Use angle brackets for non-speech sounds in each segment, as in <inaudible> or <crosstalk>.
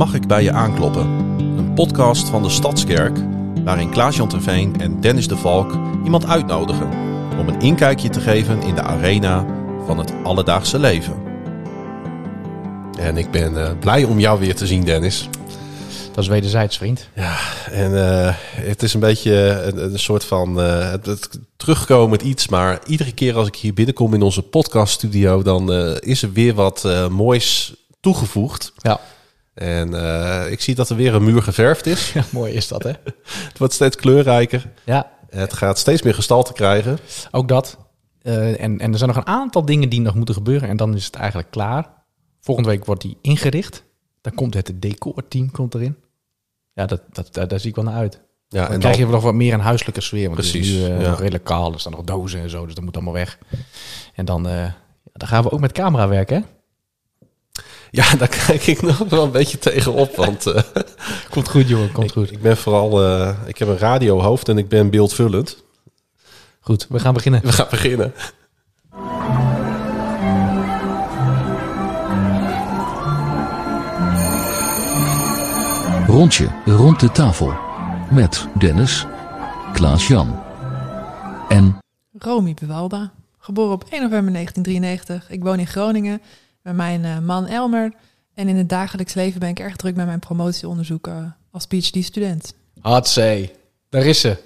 Mag ik bij je aankloppen? Een podcast van de Stadskerk waarin Klaas-Jan Terveen en Dennis de Valk iemand uitnodigen om een inkijkje te geven in de arena van het alledaagse leven. En ik ben eh, blij om jou weer te zien, Dennis. Dat is wederzijds, vriend. Ja, en eh, het is een beetje een, een soort van eh, het, het terugkomend iets. Maar iedere keer als ik hier binnenkom in onze podcaststudio, dan eh, is er weer wat eh, moois toegevoegd. Ja. En eh, ik zie dat er weer een muur geverfd is. <laughs> ja, mooi is dat, hè? <laughs> Het wordt steeds kleurrijker. Ja, Het gaat steeds meer gestalte krijgen. ook dat. Eh, en, en er zijn nog een aantal dingen die nog moeten gebeuren. En dan is het eigenlijk klaar. Volgende week wordt die ingericht. Dan komt het decorteam komt erin. Ja, dat, dat, daar, daar zie ik wel naar uit. Ja, Dan en krijg dan, je nog wat meer een huiselijke sfeer. Want Precies, het is nu eh, ja. redelijk kaal. Er staan nog dozen en zo. Dus dat moet allemaal weg. En dan, dan gaan we ook met camera werken, hè? Ja, <laughs> daar kijk ik nog wel een beetje tegenop. Want eh, Komt goed, jongen. Komt goed. ik ben vooral... eh, ik heb een radiohoofd en ik ben beeldvullend. Goed, we gaan beginnen. We gaan beginnen. Rondje rond de tafel. Met Dennis, Klaas-Jan en Romy Bewalda, geboren op 1 november 1993. Ik woon in Groningen met mijn eh, man Elmer. En in het dagelijks leven ben ik erg druk met mijn promotieonderzoek eh, als PhD-student. Hatsé. Daar is ze.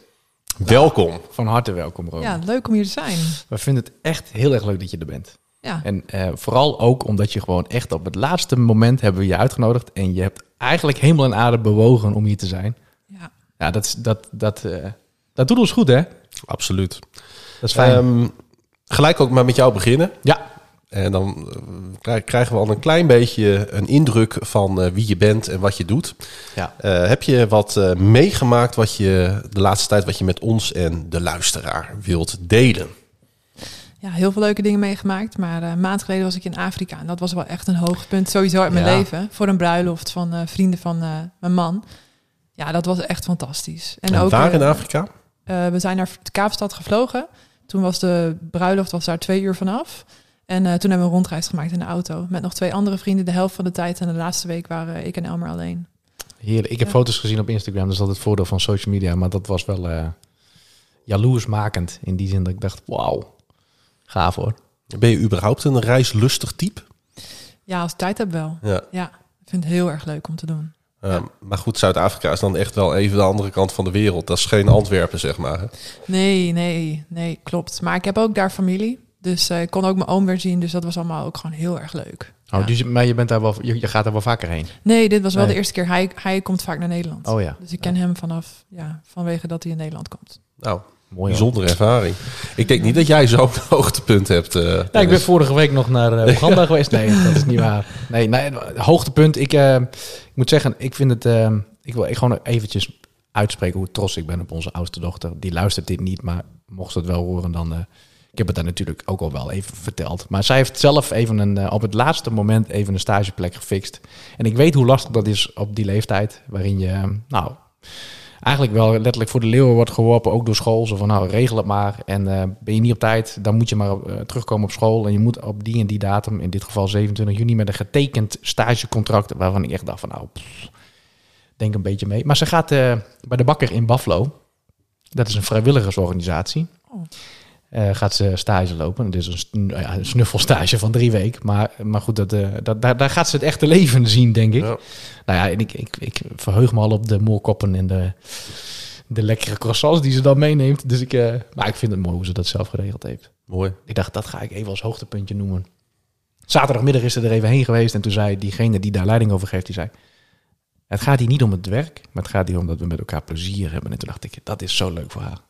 Welkom. Van harte welkom, Rome. Ja, leuk om hier te zijn. We vinden het echt heel erg leuk dat je er bent. Ja, En eh, vooral ook omdat je gewoon echt op het laatste moment hebben we je uitgenodigd. En je hebt eigenlijk hemel en aarde bewogen om hier te zijn. ja. Ja, dat, is- dat, dat, eh, dat doet ons goed, hè? Absoluut. Dat is fijn. Ehm, gelijk ook maar met jou beginnen. ja, En dan eh, krij- krijgen we al een klein beetje een indruk van eh, wie je bent en wat je doet. ja. Eh, heb je wat eh, meegemaakt wat je de laatste tijd wat je met ons en de luisteraar wilt delen? ja, heel veel leuke dingen meegemaakt. Maar eh, een maand geleden was ik in Afrika. En dat was wel echt een hoogtepunt sowieso uit mijn Ja. leven. Voor een bruiloft van eh, vrienden van eh, mijn man. Ja, dat was echt fantastisch. En, En ook waar in Afrika? Eh, we zijn naar de Kaapstad gevlogen. Toen was de bruiloft was daar twee uur vanaf. En eh, toen hebben we een rondreis gemaakt in de auto. Met nog twee andere vrienden de helft van de tijd. En de laatste week waren ik en Elmer alleen. Heerlijk. Ik heb Ja. foto's gezien op Instagram, dus dat is het voordeel van social media. Maar dat was wel eh jaloersmakend. In die zin dat ik dacht, wauw, gaaf hoor. Ben je überhaupt een reislustig type? Ja, als ik tijd heb wel. Ja. Ja, ik vind het heel erg leuk om te doen. Ehm, Maar goed, Zuid-Afrika is dan echt wel even de andere kant van de wereld. Dat is geen Antwerpen, zeg maar. hè? Nee, nee, nee, klopt. Maar ik heb ook daar familie. Dus eh, ik kon ook mijn oom weer zien. Dus dat was allemaal ook gewoon heel erg leuk. Oh, Ja. dus, maar je, bent daar wel, je, je gaat daar wel vaker heen. Nee, dit was wel Nee. de eerste keer. Hij, hij komt vaak naar Nederland. Oh ja, Dus ik ken hem vanaf, ja, vanwege dat hij in Nederland komt. Nou, mooi bijzondere ervaring. Ik denk niet dat jij zo'n <laughs> hoogtepunt hebt. eh, Ja, ik ben vorige week nog naar eh, Oeganda <laughs> geweest. Nee, dat is niet waar. Nee, nee het hoogtepunt. Ik, eh, ik moet zeggen, ik vind het... ik wil ik gewoon eventjes uitspreken hoe trots ik ben op onze oudste dochter. Die luistert dit niet, maar mocht ze het wel horen, dan... ik heb het daar natuurlijk ook al wel even verteld. Maar zij heeft zelf even een, eh, op het laatste moment even een stageplek gefixt. En ik weet hoe lastig dat is op die leeftijd. Waarin je, eh, nou, eigenlijk wel letterlijk voor de leeuwen wordt geworpen. Ook door school. Zo van, nou, regel het maar. En eh, ben je niet op tijd, dan moet je maar eh, terugkomen op school. En je moet op die en die datum, in dit geval 27 juni, met een getekend stagecontract. Waarvan ik echt dacht van, nou, denk een beetje mee. Maar ze gaat bij de bakker in Buffalo. Dat is een vrijwilligersorganisatie. Oh. Eh, gaat ze stage lopen. Het is een, sn- ja, een snuffelstage van drie weken. Maar, maar goed, dat, eh, dat, daar, daar gaat ze het echte leven zien, denk ik. Ja. Nou ja, en ik, ik, ik verheug me al op de moorkoppen en de, de lekkere croissants die ze dan meeneemt. Dus ik, eh, maar ik vind het mooi hoe ze dat zelf geregeld heeft. Mooi. Ik dacht, dat ga ik even als hoogtepuntje noemen. Zaterdagmiddag is ze er even heen geweest en toen zei diegene die daar leiding over geeft, die zei... Het gaat hier niet om het werk, maar het gaat hier om dat we met elkaar plezier hebben. En toen dacht ik, dat is zo leuk voor haar.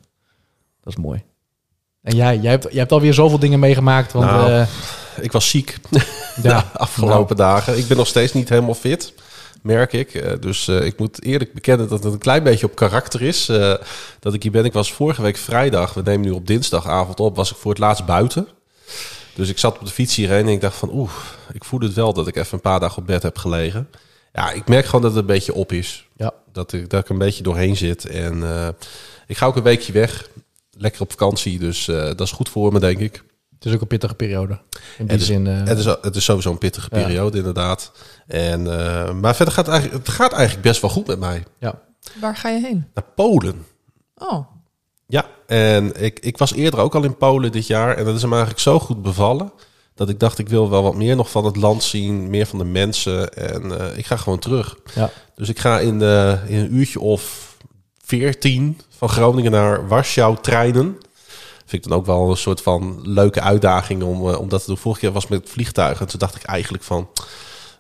Dat is mooi. En jij, jij, hebt, jij hebt alweer zoveel dingen meegemaakt. Want, Nou, eh, Ik was ziek <laughs> ja, de <laughs> afgelopen dagen. Ik ben nog steeds niet helemaal fit, merk ik. Eh, Dus eh, ik moet eerlijk bekennen dat het een klein beetje op karakter is. dat ik hier ben. Ik was vorige week vrijdag, we nemen nu op dinsdagavond op, was ik voor het laatst buiten. Dus ik zat op de fiets hierheen en ik dacht van oeh, ik voel het wel dat ik even een paar dagen op bed heb gelegen. Ja, ik merk gewoon dat het een beetje op is. Ja. Dat ik, dat ik een beetje doorheen zit. En ik ga ook een weekje weg. Lekker op vakantie, dus eh, dat is goed voor me, denk ik. Het is ook een pittige periode. In die Het is- zin... eh, Het is, het is sowieso een pittige Ja. periode, inderdaad. En, eh, maar verder gaat het, eigenlijk, het gaat eigenlijk best wel goed met mij. ja. Waar ga je heen? Naar Polen. Oh, Ja, en ik, ik was eerder ook al in Polen dit jaar. En dat is hem eigenlijk zo goed bevallen. Dat ik dacht, ik wil wel wat meer nog van het land zien. Meer van de mensen. En eh, ik ga gewoon terug. Ja. Dus ik ga in, in een uurtje of veertien van Groningen naar Warschau treinen. Vind ik dan ook wel een soort van leuke uitdaging om, eh, om dat te doen. Vorige keer was met vliegtuigen. En toen dacht ik eigenlijk van...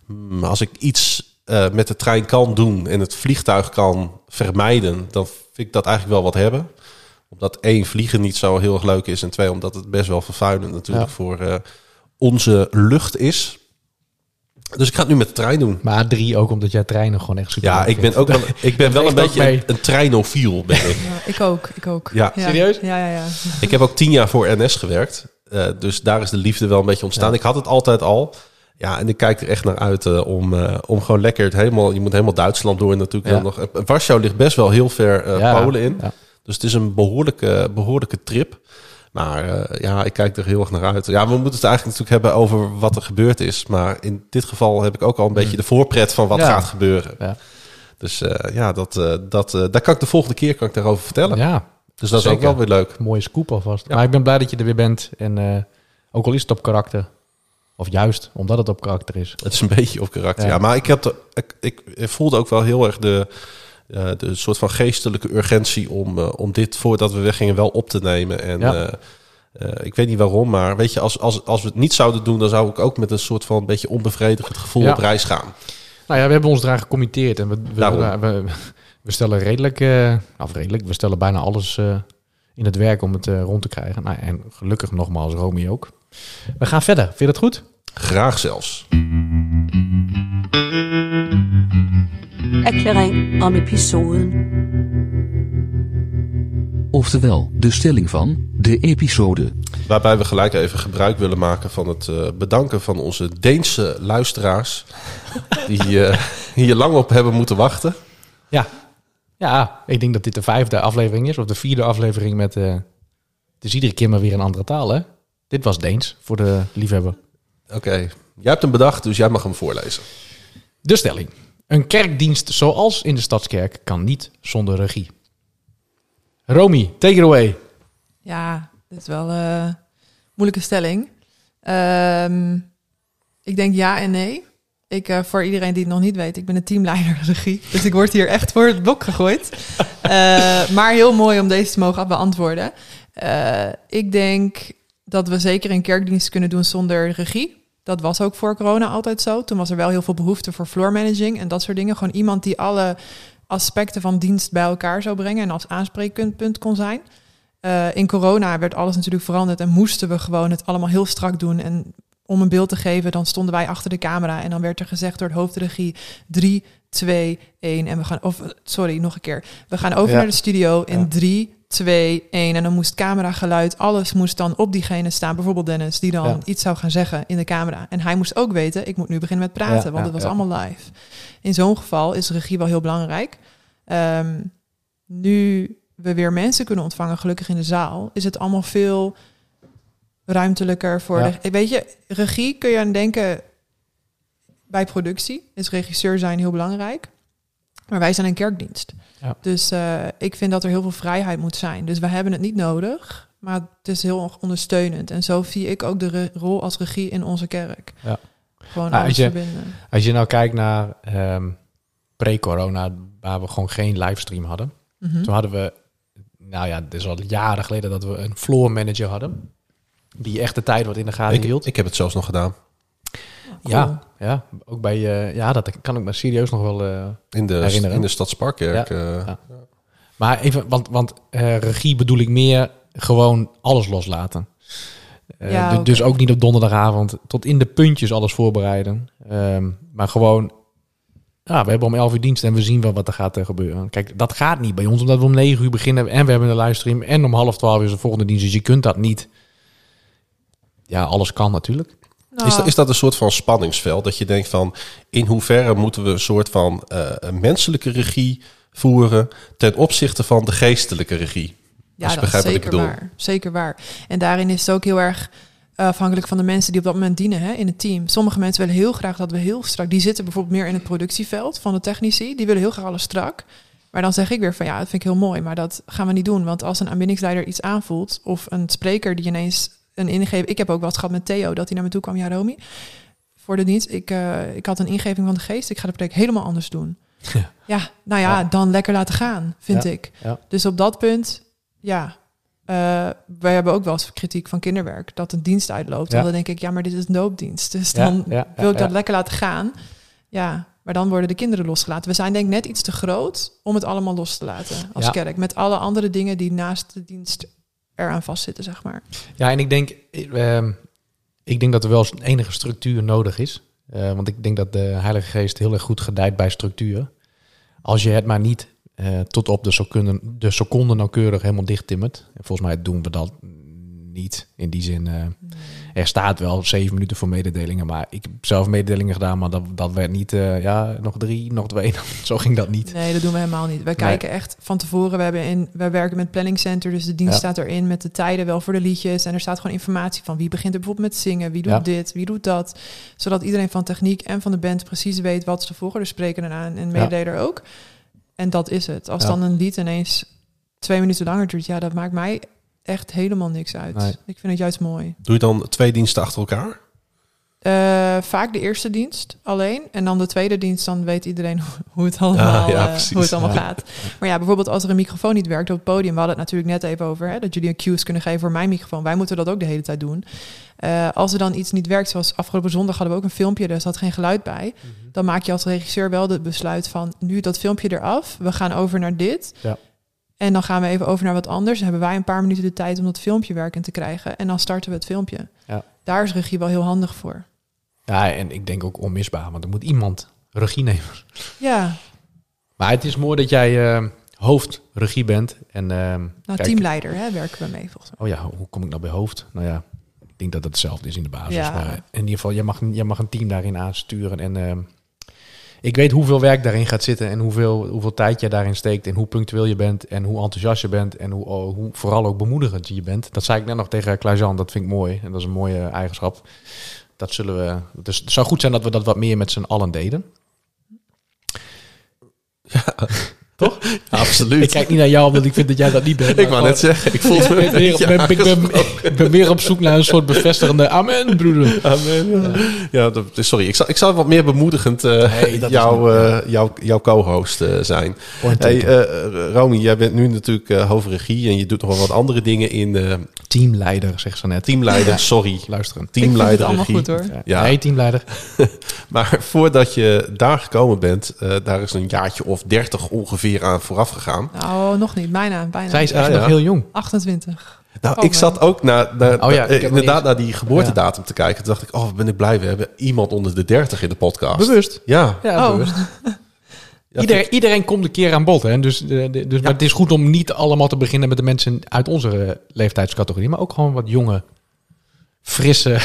hmm, als ik iets eh, met de trein kan doen en het vliegtuig kan vermijden... dan vind ik dat eigenlijk wel wat hebben. Omdat één, vliegen niet zo heel erg leuk is. En twee, omdat het best wel vervuilend natuurlijk Ja. voor eh, onze lucht is. Dus ik ga het nu met de trein doen. Maar drie ook omdat jij treinen gewoon echt super Ja, ik ben vindt. ook wel, <laughs> ik ben wel een beetje een, een treinofiel. Ben ik. ja, ik ook, ik ook. Ja. Serieus? Ja, ja, ja. ik heb ook tien jaar voor NS gewerkt. Eh, dus daar is de liefde wel een beetje ontstaan. Ja. Ik had het altijd al. Ja, en ik kijk er echt naar uit eh, om, eh, om gewoon lekker het helemaal... Je moet helemaal Duitsland door natuurlijk. Ja. Ja. Nog, Warschau ligt best wel heel ver eh, Ja, Polen in. ja. Dus het is een behoorlijke, behoorlijke trip. Maar eh, ja, ik kijk er heel erg naar uit. Ja, we moeten het eigenlijk natuurlijk hebben over wat er gebeurd is. Maar in dit geval heb ik ook al een beetje de voorpret van wat. Ja. gaat gebeuren. Ja. Dus eh, ja, dat, eh, dat, daar kan ik de volgende keer kan ik daarover vertellen. ja, dus dat is ook wel weer leuk. mooie scoop alvast. Ja. Maar ik ben blij dat je er weer bent. En ook al is het op karakter. Of juist, omdat het op karakter is. Het is een beetje op karakter. Ja. Ja, maar ik, heb de, ik, ik voelde ook wel heel erg de, eh, de soort van geestelijke urgentie om, eh, om dit voordat we weggingen wel op te nemen. En Ja. eh, ik weet niet waarom, maar weet je, als, als, als we het niet zouden doen, dan zou ik ook met een soort van beetje onbevredigend gevoel Ja. op reis gaan. Nou ja, we hebben ons eraan gecommitteerd. En we, we, we, we stellen redelijk, eh, of redelijk, we stellen bijna alles in het werk om het rond te krijgen. Nou, en gelukkig nogmaals, Romy ook. We gaan verder. Vind je dat goed? Graag zelfs. Erklæring om episoden. Oftewel, de stelling van de episode. Waarbij we gelijk even gebruik willen maken van het eh, bedanken van onze Deense luisteraars. <laughs> die eh, hier lang op hebben moeten wachten. Ja. Ja, ik denk dat dit de vijfde aflevering is. Of de vierde aflevering met... eh het is iedere keer maar weer een andere taal, hè? Dit was Deens, voor de liefhebber. Oké, jij hebt hem bedacht, dus jij mag hem voorlezen. De stelling. Een kerkdienst zoals in de Stadskerk kan niet zonder regie. Romy, take it away. Ja, dit is wel eh, een moeilijke stelling. Ehm, ik denk ja en nee. Ik, eh, voor iedereen die het nog niet weet, ik ben de teamleider <laughs> regie. Dus ik word hier echt voor het blok gegooid. <laughs> Eh, maar heel mooi om deze te mogen beantwoorden. Eh, ik denk dat we zeker een kerkdienst kunnen doen zonder regie. Dat was ook voor corona altijd zo. Toen was er wel heel veel behoefte voor floor managing en dat soort dingen. Gewoon iemand die alle aspecten van dienst bij elkaar zou brengen en als aanspreekpunt kon zijn. Eh, in corona werd alles natuurlijk veranderd en moesten we gewoon het allemaal heel strak doen. En om een beeld te geven, dan stonden wij achter de camera en dan werd er gezegd door het hoofdregie 3, 2, 1 en we gaan, of sorry, nog een keer. We gaan over Ja. naar de studio in Ja. 3, 2, 1 en dan moest camera, geluid, alles moest dan op diegene staan. Bijvoorbeeld Dennis, die dan Ja. iets zou gaan zeggen in de camera. En hij moest ook weten, ik moet nu beginnen met praten, Ja, want het was allemaal live. In zo'n geval is regie wel heel belangrijk. Ehm, nu we weer mensen kunnen ontvangen, gelukkig in de zaal, is het allemaal veel ruimtelijker voor Ja. de. Weet je, regie kun je aan denken bij productie. Is regisseur zijn heel belangrijk. Maar wij zijn een kerkdienst. Ja. Dus eh, ik vind dat er heel veel vrijheid moet zijn. Dus we hebben het niet nodig, maar het is heel ondersteunend. En zo zie ik ook de re- rol als regie in onze kerk. Ja. Gewoon Nou, alles als je- verbinden. Als je nou kijkt naar ehm, pre-corona, waar we gewoon geen livestream hadden. Mhm. Toen hadden we, nou ja, het is al jaren geleden dat we een floor manager hadden. Die echt de tijd wat in de gaten Ik, hield. ik heb het zelfs nog gedaan. Ja, ja, ook bij, eh, ja, dat kan ik me serieus nog wel eh, In de, Herinneren. in de Stadsparkkerk. Ja. eh, Ja. Maar even, want, want eh, regie bedoel ik meer gewoon alles loslaten. Eh, Ja, du- oké. Dus ook niet op donderdagavond tot in de puntjes alles voorbereiden. Ehm, maar gewoon, ja, we hebben om 11 uur dienst en we zien wel wat er gaat gebeuren. Kijk, dat gaat niet bij ons, omdat we om 9 uur beginnen en we hebben een livestream en om half 12 is de volgende dienst. Dus je kunt dat niet. Ja, alles kan natuurlijk. Nou, Is, dat, is dat een soort van spanningsveld? Dat je denkt van in hoeverre moeten we een soort van eh, een menselijke regie voeren ten opzichte van de geestelijke regie? Ja, dat is zeker waar. Zeker waar. En daarin is het ook heel erg afhankelijk van de mensen die op dat moment dienen hè, in het team. Sommige mensen willen heel graag dat we heel strak... Die zitten bijvoorbeeld meer in het productieveld van de technici. Die willen heel graag alles strak. Maar dan zeg ik weer van ja, dat vind ik heel mooi. Maar dat gaan we niet doen. Want als een aanbindingsleider iets aanvoelt... of een spreker die ineens een ingeving... Ik heb ook eens gehad met Theo dat hij naar me toe kwam. Ja, Romy, voor de dienst. Ik, eh, ik had een ingeving van de geest. Ik ga de preek helemaal anders doen. <laughs> Ja. Ja, nou ja, Ja. dan lekker laten gaan, vind Ja. ik. Ja. Dus op dat punt, ja. eh, wij hebben ook wel eens kritiek van kinderwerk. Dat een dienst uitloopt. Dan denk ik, ja, maar dit is een doopdienst. Dus dan wil ik dat lekker laten gaan. Ja, maar dan worden de kinderen losgelaten. We zijn denk ik net iets te groot om het allemaal los te laten als kerk. Met alle andere dingen die naast de dienst eraan vastzitten, zeg maar. Ja, en ik denk, ehm, ik denk dat er wel enige structuur nodig is. Eh, want ik denk dat de Heilige Geest heel erg goed gedijt bij structuur. Als je het maar niet eh, tot op de seconde, de seconde nauwkeurig helemaal dicht timmert. En volgens mij doen we dat niet. In die zin, eh, er staat wel zeven minuten voor mededelingen. Maar ik heb zelf mededelingen gedaan, maar dat, dat werd niet, eh, ja, nog drie, nog twee. <laughs> Zo ging dat niet. Nee, dat doen we helemaal niet. Wij kijken echt van tevoren. We, hebben in, wij werken met Planning Center, dus de dienst Ja. staat erin met de tijden wel voor de liedjes. En er staat gewoon informatie van wie begint er bijvoorbeeld met zingen, wie doet Ja. dit, wie doet dat. Zodat iedereen van techniek en van de band precies weet wat ze volgen. Dus spreker eraan en mededeler ook. En dat is het. Als Ja. dan een lied ineens twee minuten langer duurt, ja, dat maakt mij echt helemaal niks uit. Nee. Ik vind het juist mooi. Doe je dan twee diensten achter elkaar? Eh, vaak de eerste dienst alleen. En dan de tweede dienst, dan weet iedereen <laughs> hoe- het allemaal, Ah, ja, eh, hoe het allemaal Ja. gaat. Maar ja, bijvoorbeeld als er een microfoon niet werkt op het podium. We hadden het natuurlijk net even over hè, dat jullie een cues kunnen geven voor mijn microfoon. Wij moeten dat ook de hele tijd doen. Eh, als er dan iets niet werkt, zoals afgelopen zondag hadden we ook een filmpje, er zat geen geluid bij. Mhm. Dan maak je als regisseur wel het besluit van nu dat filmpje eraf. We gaan over naar dit. Ja. En dan gaan we even over naar wat anders. Dan hebben wij een paar minuten de tijd om dat filmpje werkend te krijgen. En dan starten we het filmpje. Ja. Daar is regie wel heel handig voor. Ja, en ik denk ook onmisbaar, want er moet iemand regie nemen. Ja, Maar het is mooi dat jij eh, hoofdregie bent. En, ehm, nou kijk- teamleider hè, werken we mee volgens mij. Oh ja, hoe kom ik nou bij hoofd? Nou ja, ik denk dat het hetzelfde is in de basis. Ja. Maar in ieder geval, jij mag, jij mag een team daarin aansturen. En ehm, ik weet hoeveel werk daarin gaat zitten. En hoeveel, hoeveel tijd jij daarin steekt. En hoe punctueel je bent. En hoe enthousiast je bent. En hoe, oh, hoe vooral ook bemoedigend je bent. Dat zei ik net nog tegen Klaas-Jan. Dat vind ik mooi. En dat is een mooie eigenschap. Dat zullen we... Dus het zou goed zijn dat we dat wat meer met z'n allen deden. Ja, <laughs> <laughs> absoluut. Ik kijk niet naar jou, omdat ik vind dat jij dat niet bent. Ik wou net zeggen, ik voel me ben, weer, Ja, ben, ik, ben, ik ben weer op zoek naar een soort bevestigende amen, broeder. Amen. Ja, ja dat, is- sorry. Ik zou, ik zou wat meer bemoedigend eh niet- eh, jouw, jouw co-host eh, zijn. Point Hey, taken. eh Romy, jij bent nu natuurlijk eh hoofdregie en je doet nog wel wat andere dingen in eh, Teamleider, zegt ze net. teamleider. Ja. Sorry, Luisteren. Ik vind het teamleider allemaal regie. goed hoor. Ja. Ja. Nee, teamleider. <laughs> Maar voordat je daar gekomen bent, eh, daar is een jaartje of dertig ongeveer aan vooraf gegaan. Nou, nog niet. Bijna, bijna. Zij is echt nog heel jong. 28. Nou, Oh, ik zat ook naar, naar, Oh ja, ik eh, inderdaad naar die geboortedatum te kijken. Toen dacht ik, oh, ben ik blij. We hebben iemand onder de 30 in de podcast. Bewust. Ja. Ja, Oh. bewust. <laughs> Ja, Iedereen, iedereen komt een keer aan bod. Hè? Dus, eh, de- dus, Maar het is goed om niet allemaal te beginnen met de mensen uit onze eh, leeftijdscategorie. Maar ook gewoon wat jonge, frisse...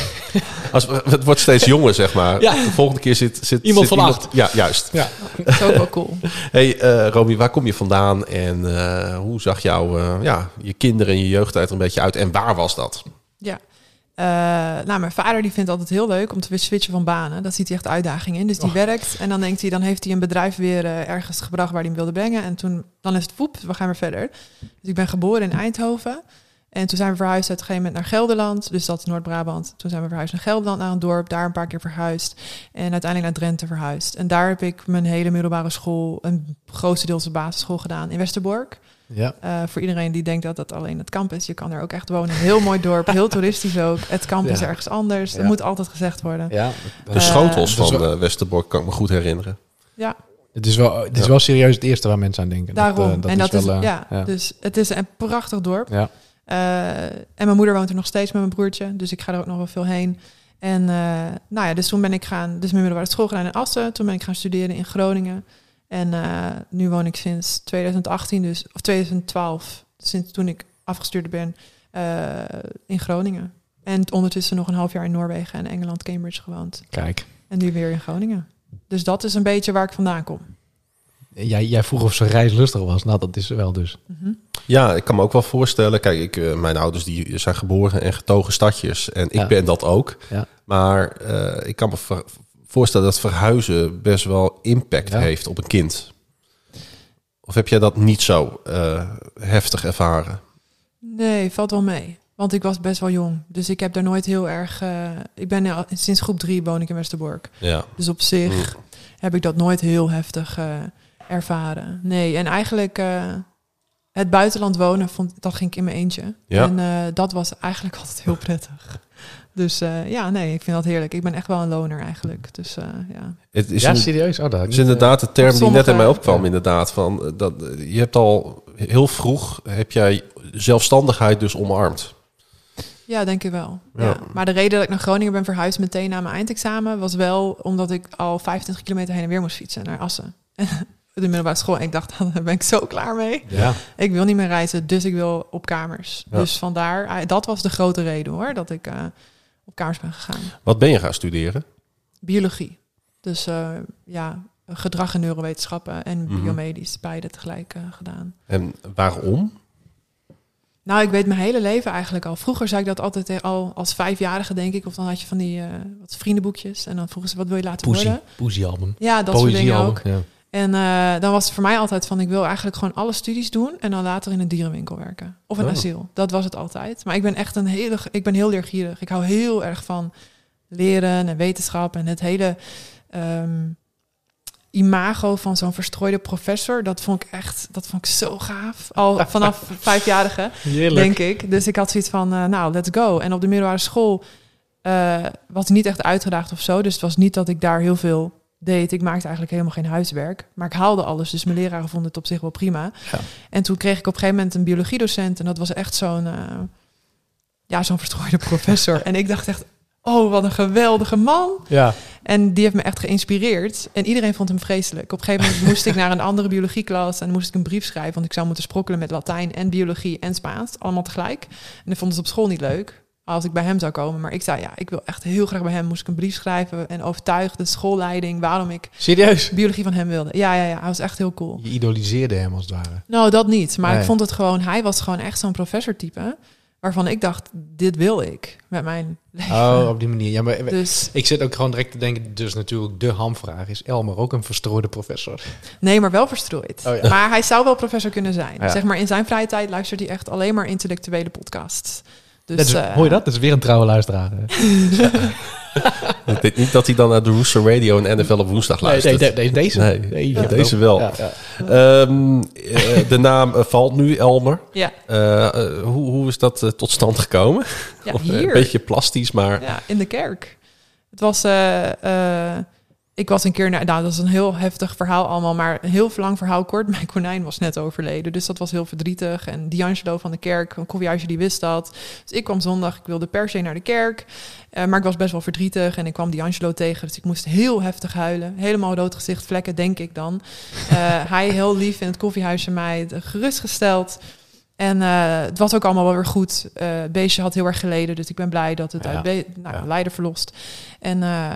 Als, het wordt steeds <laughs> jonger, zeg maar. Ja. De volgende keer zit, zit Iemand zit van acht. Ja, juist. Ja. Dat is ook wel cool. <laughs> Hey, eh Romy, waar kom je vandaan en eh, hoe zag jouw, eh, ja, je kinderen en je jeugdtijd er een beetje uit en waar was dat? Ja. Eh, nou, mijn vader die vindt het altijd heel leuk om te weer switchen van banen. Dat ziet hij echt uitdagingen in. Dus die werkt en dan denkt hij, dan heeft hij een bedrijf weer ergens gebracht waar hij hem wilde brengen. En toen, dan is het poep, we gaan weer verder. Dus ik ben geboren in Eindhoven. En toen zijn we verhuisd uit een gegeven moment naar Gelderland. Dus dat is Noord-Brabant. Toen zijn we verhuisd naar Gelderland, naar een dorp. Daar een paar keer verhuisd. En uiteindelijk naar Drenthe verhuisd. En daar heb ik mijn hele middelbare school, een grootste deels de basisschool gedaan in Westerbork. Ja. Eh, voor iedereen die denkt dat dat alleen het kamp is. Je kan er ook echt wonen. Heel mooi dorp, heel <laughs> toeristisch ook. Het kamp is ergens anders. Dat Ja. moet altijd gezegd worden. ja. De Eh, schotels dat is van wel- Westerbork kan ik me goed herinneren. Ja, Het is, wel, het is Ja. wel serieus het eerste waar mensen aan denken. daarom. eh, en dat is, wel, eh, ja, ja. dus het is een prachtig dorp. Ja. Eh, en mijn moeder woont er nog steeds met mijn broertje. Dus ik ga er ook nog wel veel heen. En eh, nou ja, dus toen ben ik gaan, dus mijn middelbare school gedaan in Assen. Toen ben ik gaan studeren in Groningen. En eh, nu woon ik sinds 2018, dus, of 2012, sinds toen ik afgestuurd ben, in Groningen. En ondertussen nog een half jaar in Noorwegen en Engeland, Cambridge gewoond. Kijk, En nu weer in Groningen. Dus dat is een beetje waar ik vandaan kom. jij, jij vroeg of ze reislustig was. Nou, dat is ze wel dus. Mhm. Ja, ik kan me ook wel voorstellen. Kijk, ik, eh, mijn ouders die zijn geboren en getogen stadjes. En ik Ja. ben dat ook. Ja. Maar eh, ik kan me voorstellen dat verhuizen best wel impact Ja. heeft op een kind. Of heb jij dat niet zo eh, heftig ervaren? Nee, valt wel mee. Want ik was best wel jong. Dus ik heb daar nooit heel erg... ik ben sinds groep drie woon ik in Westerbork. Ja. Dus op zich heb ik dat nooit heel heftig eh, ervaren. Nee, en eigenlijk eh, het buitenland wonen, vond, dat ging ik in mijn eentje. Ja. En eh, dat was eigenlijk <laughs> altijd heel prettig. Dus eh, ja, nee, ik vind dat heerlijk. Ik ben echt wel een loner eigenlijk. Dus eh, ja. Het is, ja, een- serieus? Oh, dat het is inderdaad de term die net in mij opkwam. ja. Inderdaad, van, dat, je hebt al heel vroeg heb jij zelfstandigheid dus omarmd. Ja, denk ik wel. Ja. Ja. Maar de reden dat ik naar Groningen ben verhuisd meteen na mijn eindexamen... was wel omdat ik al 25 kilometer heen en weer moest fietsen naar Assen. <laughs> de middelbare school. En ik dacht, <laughs> daar ben ik zo klaar mee. Ja. Ik wil niet meer reizen, dus ik wil op kamers. Ja. Dus vandaar, eh, dat was de grote reden hoor, dat ik eh, op kamers ben gegaan. Wat ben je gaan studeren? Biologie. Dus eh, ja, gedrag en neurowetenschappen en Mhm. biomedisch, beide tegelijk eh, gedaan. En waarom? Nou, ik weet mijn hele leven eigenlijk al. Vroeger zei ik dat altijd al als vijfjarige, denk ik. Of dan had je van die eh, wat vriendenboekjes. En dan vroegen ze, wat wil je laten Poesie. worden? Poesie-album. Ja, dat soort dingen ook. Ja. En eh, dan was het voor mij altijd van, ik wil eigenlijk gewoon alle studies doen en dan later in een dierenwinkel werken. Of een Oh. asiel. Dat was het altijd. Maar ik ben echt een hele, ik ben heel leergierig. Ik hou heel erg van leren en wetenschap en het hele ehm, imago van zo'n verstrooide professor. Dat vond ik echt, dat vond ik zo gaaf. Al <laughs> vanaf vijfjarige Heerlijk. denk ik. Dus ik had zoiets van, eh, nou, let's go. En op de middelbare school eh, was niet echt uitgedaagd of zo. Dus het was niet dat ik daar heel veel deed. Ik maakte eigenlijk helemaal geen huiswerk. Maar ik haalde alles. Dus mijn leraren vonden het op zich wel prima. Ja. En toen kreeg ik op een gegeven moment een biologiedocent. En dat was echt zo'n, eh, ja, zo'n verstrooide <laughs> professor. en ik dacht echt, oh, wat een geweldige man. Ja. En die heeft me echt geïnspireerd. En iedereen vond hem vreselijk. Op een gegeven moment moest ik naar een andere biologieklas en moest ik een brief schrijven. Want ik zou moeten sprokkelen met Latijn en biologie en Spaans. Allemaal tegelijk. En dat vonden ze op school niet leuk. Als ik bij hem zou komen. Maar ik zei, ja, ik wil echt heel graag bij hem. Moest ik een brief schrijven en overtuig de schoolleiding waarom ik Serieus? biologie van hem wilde. Ja, ja, ja. Hij was echt heel cool. Je idoliseerde hem als het ware. Nou, dat niet. Maar Nee. ik vond het gewoon, hij was gewoon echt zo'n professortype. Waarvan ik dacht, dit wil ik met mijn leven. Oh, op die manier. Ja, maar Dus ik zit ook gewoon direct te denken, dus natuurlijk de hamvraag. Is Elmer ook een verstrooide professor? Nee, maar wel verstrooid. Oh ja. Maar hij zou wel professor kunnen zijn. Ja. Zeg maar in zijn vrije tijd luistert hij echt alleen maar intellectuele podcasts. Dus, dat is, eh, hoor je dat? Dat is weer een trouwe luisteraar. Ik <laughs> denk niet dat hij dan naar de Rooster Radio en NFL op woensdag Nee, luistert. nee, nee, deze. Nee, ja. deze wel. Ja, ja. Ehm, eh, de naam eh, valt nu, Elmer. Ja, hoe, hoe is dat tot stand gekomen? ja Of, hier. Een beetje plastisch, maar... Ja, in de kerk. Het was... eh, eh, ik was een keer... naar- Nou, dat is een heel heftig verhaal allemaal. Maar een heel lang verhaal kort. <laughs> Mijn konijn was net overleden. Dus dat was heel verdrietig. En D'Angelo van de kerk, een koffiehuisje, die wist dat. Dus ik kwam zondag. Ik wilde per se naar de kerk. Eh, maar ik was best wel verdrietig. En ik kwam D'Angelo tegen. Dus ik moest heel heftig huilen. Helemaal rood gezicht, vlekken, denk ik dan. Eh, <laughs> hij heel lief in het koffiehuisje mij gerustgesteld. En eh, het was ook allemaal wel weer goed. Eh, het beestje had heel erg geleden, dus ik ben blij dat het Ja. uit nou, Ja. lijden verlost. En eh,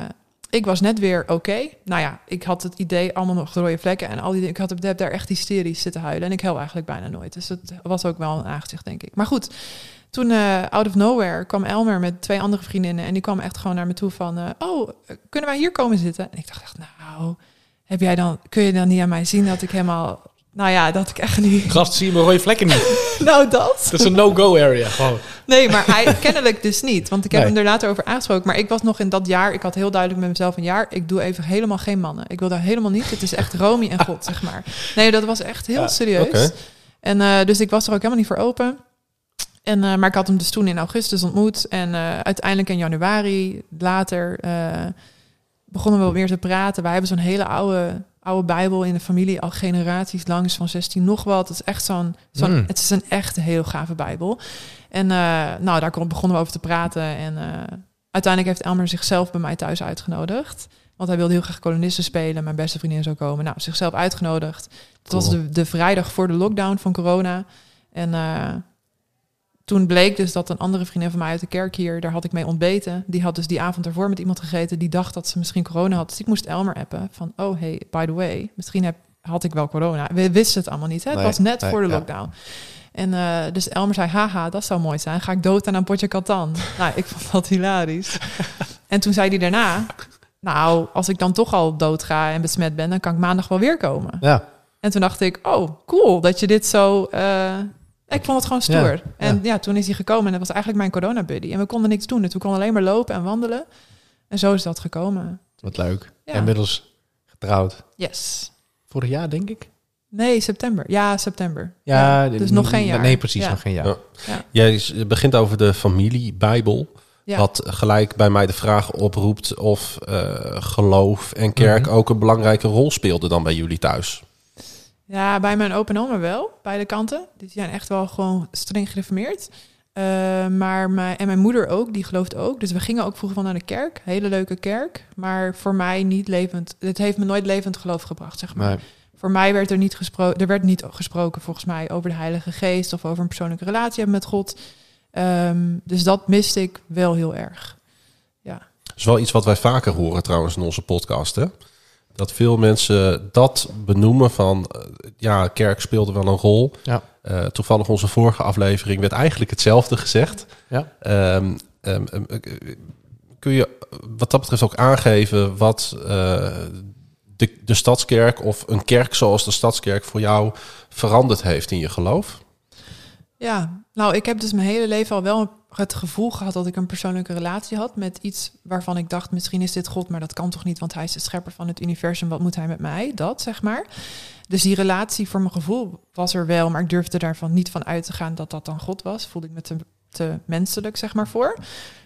ik was net weer oké. Nou ja, ik had het idee allemaal nog rode vlekken en al die dingen. Ik had, heb daar echt hysterisch zitten huilen en ik huil eigenlijk bijna nooit. Dus het was ook wel een aangezicht, denk ik. Maar goed, toen eh, out of nowhere kwam Elmer met twee andere vriendinnen en die kwam echt gewoon naar me toe van, eh, oh, kunnen wij hier komen zitten? En ik dacht echt, nou, heb jij dan, kun je dan niet aan mij zien dat ik helemaal, nou ja, dat ik echt niet, Gast, zie je mijn rode vlekken niet? <laughs> nou dat. Dat is een no-go area. Gewoon. Nee, maar hij kennelijk dus niet. Want ik heb Nee. hem er later over aangesproken. Maar ik was nog in dat jaar, ik had heel duidelijk met mezelf een jaar, ik doe even helemaal geen mannen. Ik wil daar helemaal niet. Het is echt Romy en God, zeg maar. Nee, dat was echt heel Ja, serieus. En eh, dus ik was er ook helemaal niet voor open. En, eh, maar ik had hem dus toen in augustus ontmoet. En eh, uiteindelijk in januari, later, begonnen we wat meer te praten. Wij hebben zo'n hele oude, oude Bijbel in de familie, al generaties langs, van 16 nog wat. Het is echt zo'n, zo'n Mm. het is een echt heel gave Bijbel. En eh, nou, daar kon- begonnen we over te praten. En eh, uiteindelijk heeft Elmer zichzelf bij mij thuis uitgenodigd. Want hij wilde heel graag kolonisten spelen. Mijn beste vriendin zou komen. Nou, zichzelf uitgenodigd. Het was de, de vrijdag voor de lockdown van corona. En eh, toen bleek dus dat een andere vriendin van mij uit de kerk hier, daar had ik mee ontbeten. Die had dus die avond ervoor met iemand gegeten die dacht dat ze misschien corona had. Dus ik moest Elmer appen van, oh hey, by the way, misschien heb, had ik wel corona. We wisten het allemaal niet, hè? Het Nee, was net nee, voor de ja. lockdown. En eh, dus Elmer zei, haha, dat zou mooi zijn. Ga ik dood aan een potje katan? <laughs> nou, ik vond dat hilarisch. en toen zei hij daarna, nou, als ik dan toch al dood ga en besmet ben, dan kan ik maandag wel weer komen. Ja. En toen dacht ik, oh, cool dat je dit zo... eh, ik vond het gewoon stoer. Ja, en ja. toen is hij gekomen en dat was eigenlijk mijn corona-buddy. En we konden niks doen. Dus we konden alleen maar lopen en wandelen. En zo is dat gekomen. Wat leuk. Ja. Inmiddels getrouwd. Yes. Vorig jaar, denk ik. Nee, september. Ja, september. Ja, dus nog geen jaar. Nee, precies, Ja. nog geen jaar. Ja. Ja. Jij begint over de familiebijbel. Ja. Wat gelijk bij mij de vraag oproept of eh, geloof en kerk Mhm. ook een belangrijke rol speelde dan bij jullie thuis. Ja, bij mijn opa en oma wel, beide kanten. Dus die zijn echt wel gewoon streng gereformeerd. Eh, maar mijn, en mijn moeder ook, die gelooft ook. Dus we gingen ook vroeger van naar de kerk. Hele leuke kerk. Maar voor mij niet levend. Het heeft me nooit levend geloof gebracht, zeg maar. Voor mij werd er niet gesproken. Er werd niet gesproken volgens mij over de Heilige Geest of over een persoonlijke relatie hebben met God. Ehm, dus dat miste ik wel heel erg. Dat is wel iets wat wij vaker horen trouwens in onze podcast. Hè? Dat veel mensen dat benoemen van... eh, ja, kerk speelde wel een rol. Ja. Eh, toevallig onze vorige aflevering werd eigenlijk hetzelfde gezegd. Ja. Ehm, ehm, ehm, eh, kun je wat dat betreft ook aangeven wat eh, de, de Stadskerk... of een kerk zoals de Stadskerk voor jou veranderd heeft in je geloof? Ja, nou, ik heb dus mijn hele leven al wel het gevoel gehad dat ik een persoonlijke relatie had met iets waarvan ik dacht, misschien is dit God, maar dat kan toch niet, want hij is de schepper van het universum, wat moet hij met mij? Dat, zeg maar. Dus die relatie voor mijn gevoel was er wel, maar ik durfde daarvan niet van uit te gaan dat dat dan God was. Voelde ik me te, te menselijk, zeg maar, voor.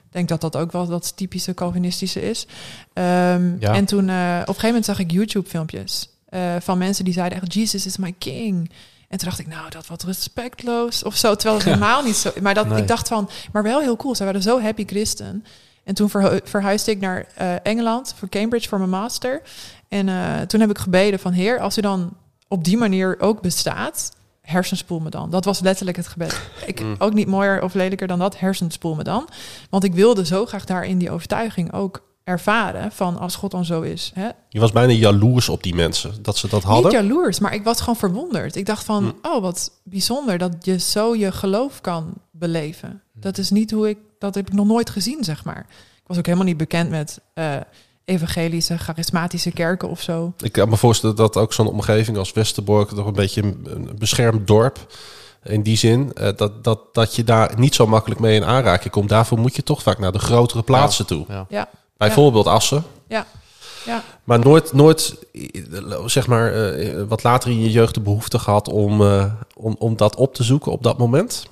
Ik denk dat dat ook wel dat typische Calvinistische is. Ehm, Ja. En toen, eh, op een gegeven moment zag ik YouTube-filmpjes eh, van mensen die zeiden echt, Jesus is my king. En toen dacht ik, nou, dat wat respectloos of zo. Terwijl het helemaal niet zo... Maar dat, Nee. ik dacht van, maar wel heel cool. Ze waren zo happy christen. En toen verhu- verhuisde ik naar eh, Engeland voor Cambridge voor mijn master. En eh, toen heb ik gebeden van, heer, als u dan op die manier ook bestaat... hersenspoel me dan. Dat was letterlijk het gebed. Ik, Mm. Ook niet mooier of lelijker dan dat, hersenspoel me dan. Want ik wilde zo graag daar in die overtuiging ook ervaren... van als God dan zo is, hè, Je was bijna jaloers op die mensen, dat ze dat hadden. niet jaloers, maar ik was gewoon verwonderd. Ik dacht van, oh, wat bijzonder dat je zo je geloof kan beleven. Dat is niet hoe ik, dat heb ik nog nooit gezien, zeg maar. Ik was ook helemaal niet bekend met eh, evangelische, charismatische kerken of zo. Ik kan me voorstellen dat ook zo'n omgeving als Westerbork toch een beetje een een beschermd dorp in die zin eh, dat, dat, dat je daar niet zo makkelijk mee in aanraking komt. Daarvoor moet je toch vaak naar de grotere plaatsen toe. Ja. Ja, Bijvoorbeeld Assen. ja, ja. Maar nooit, nooit zeg maar, eh, wat later in je jeugd de behoefte gehad om, eh, om, om dat op te zoeken op dat moment.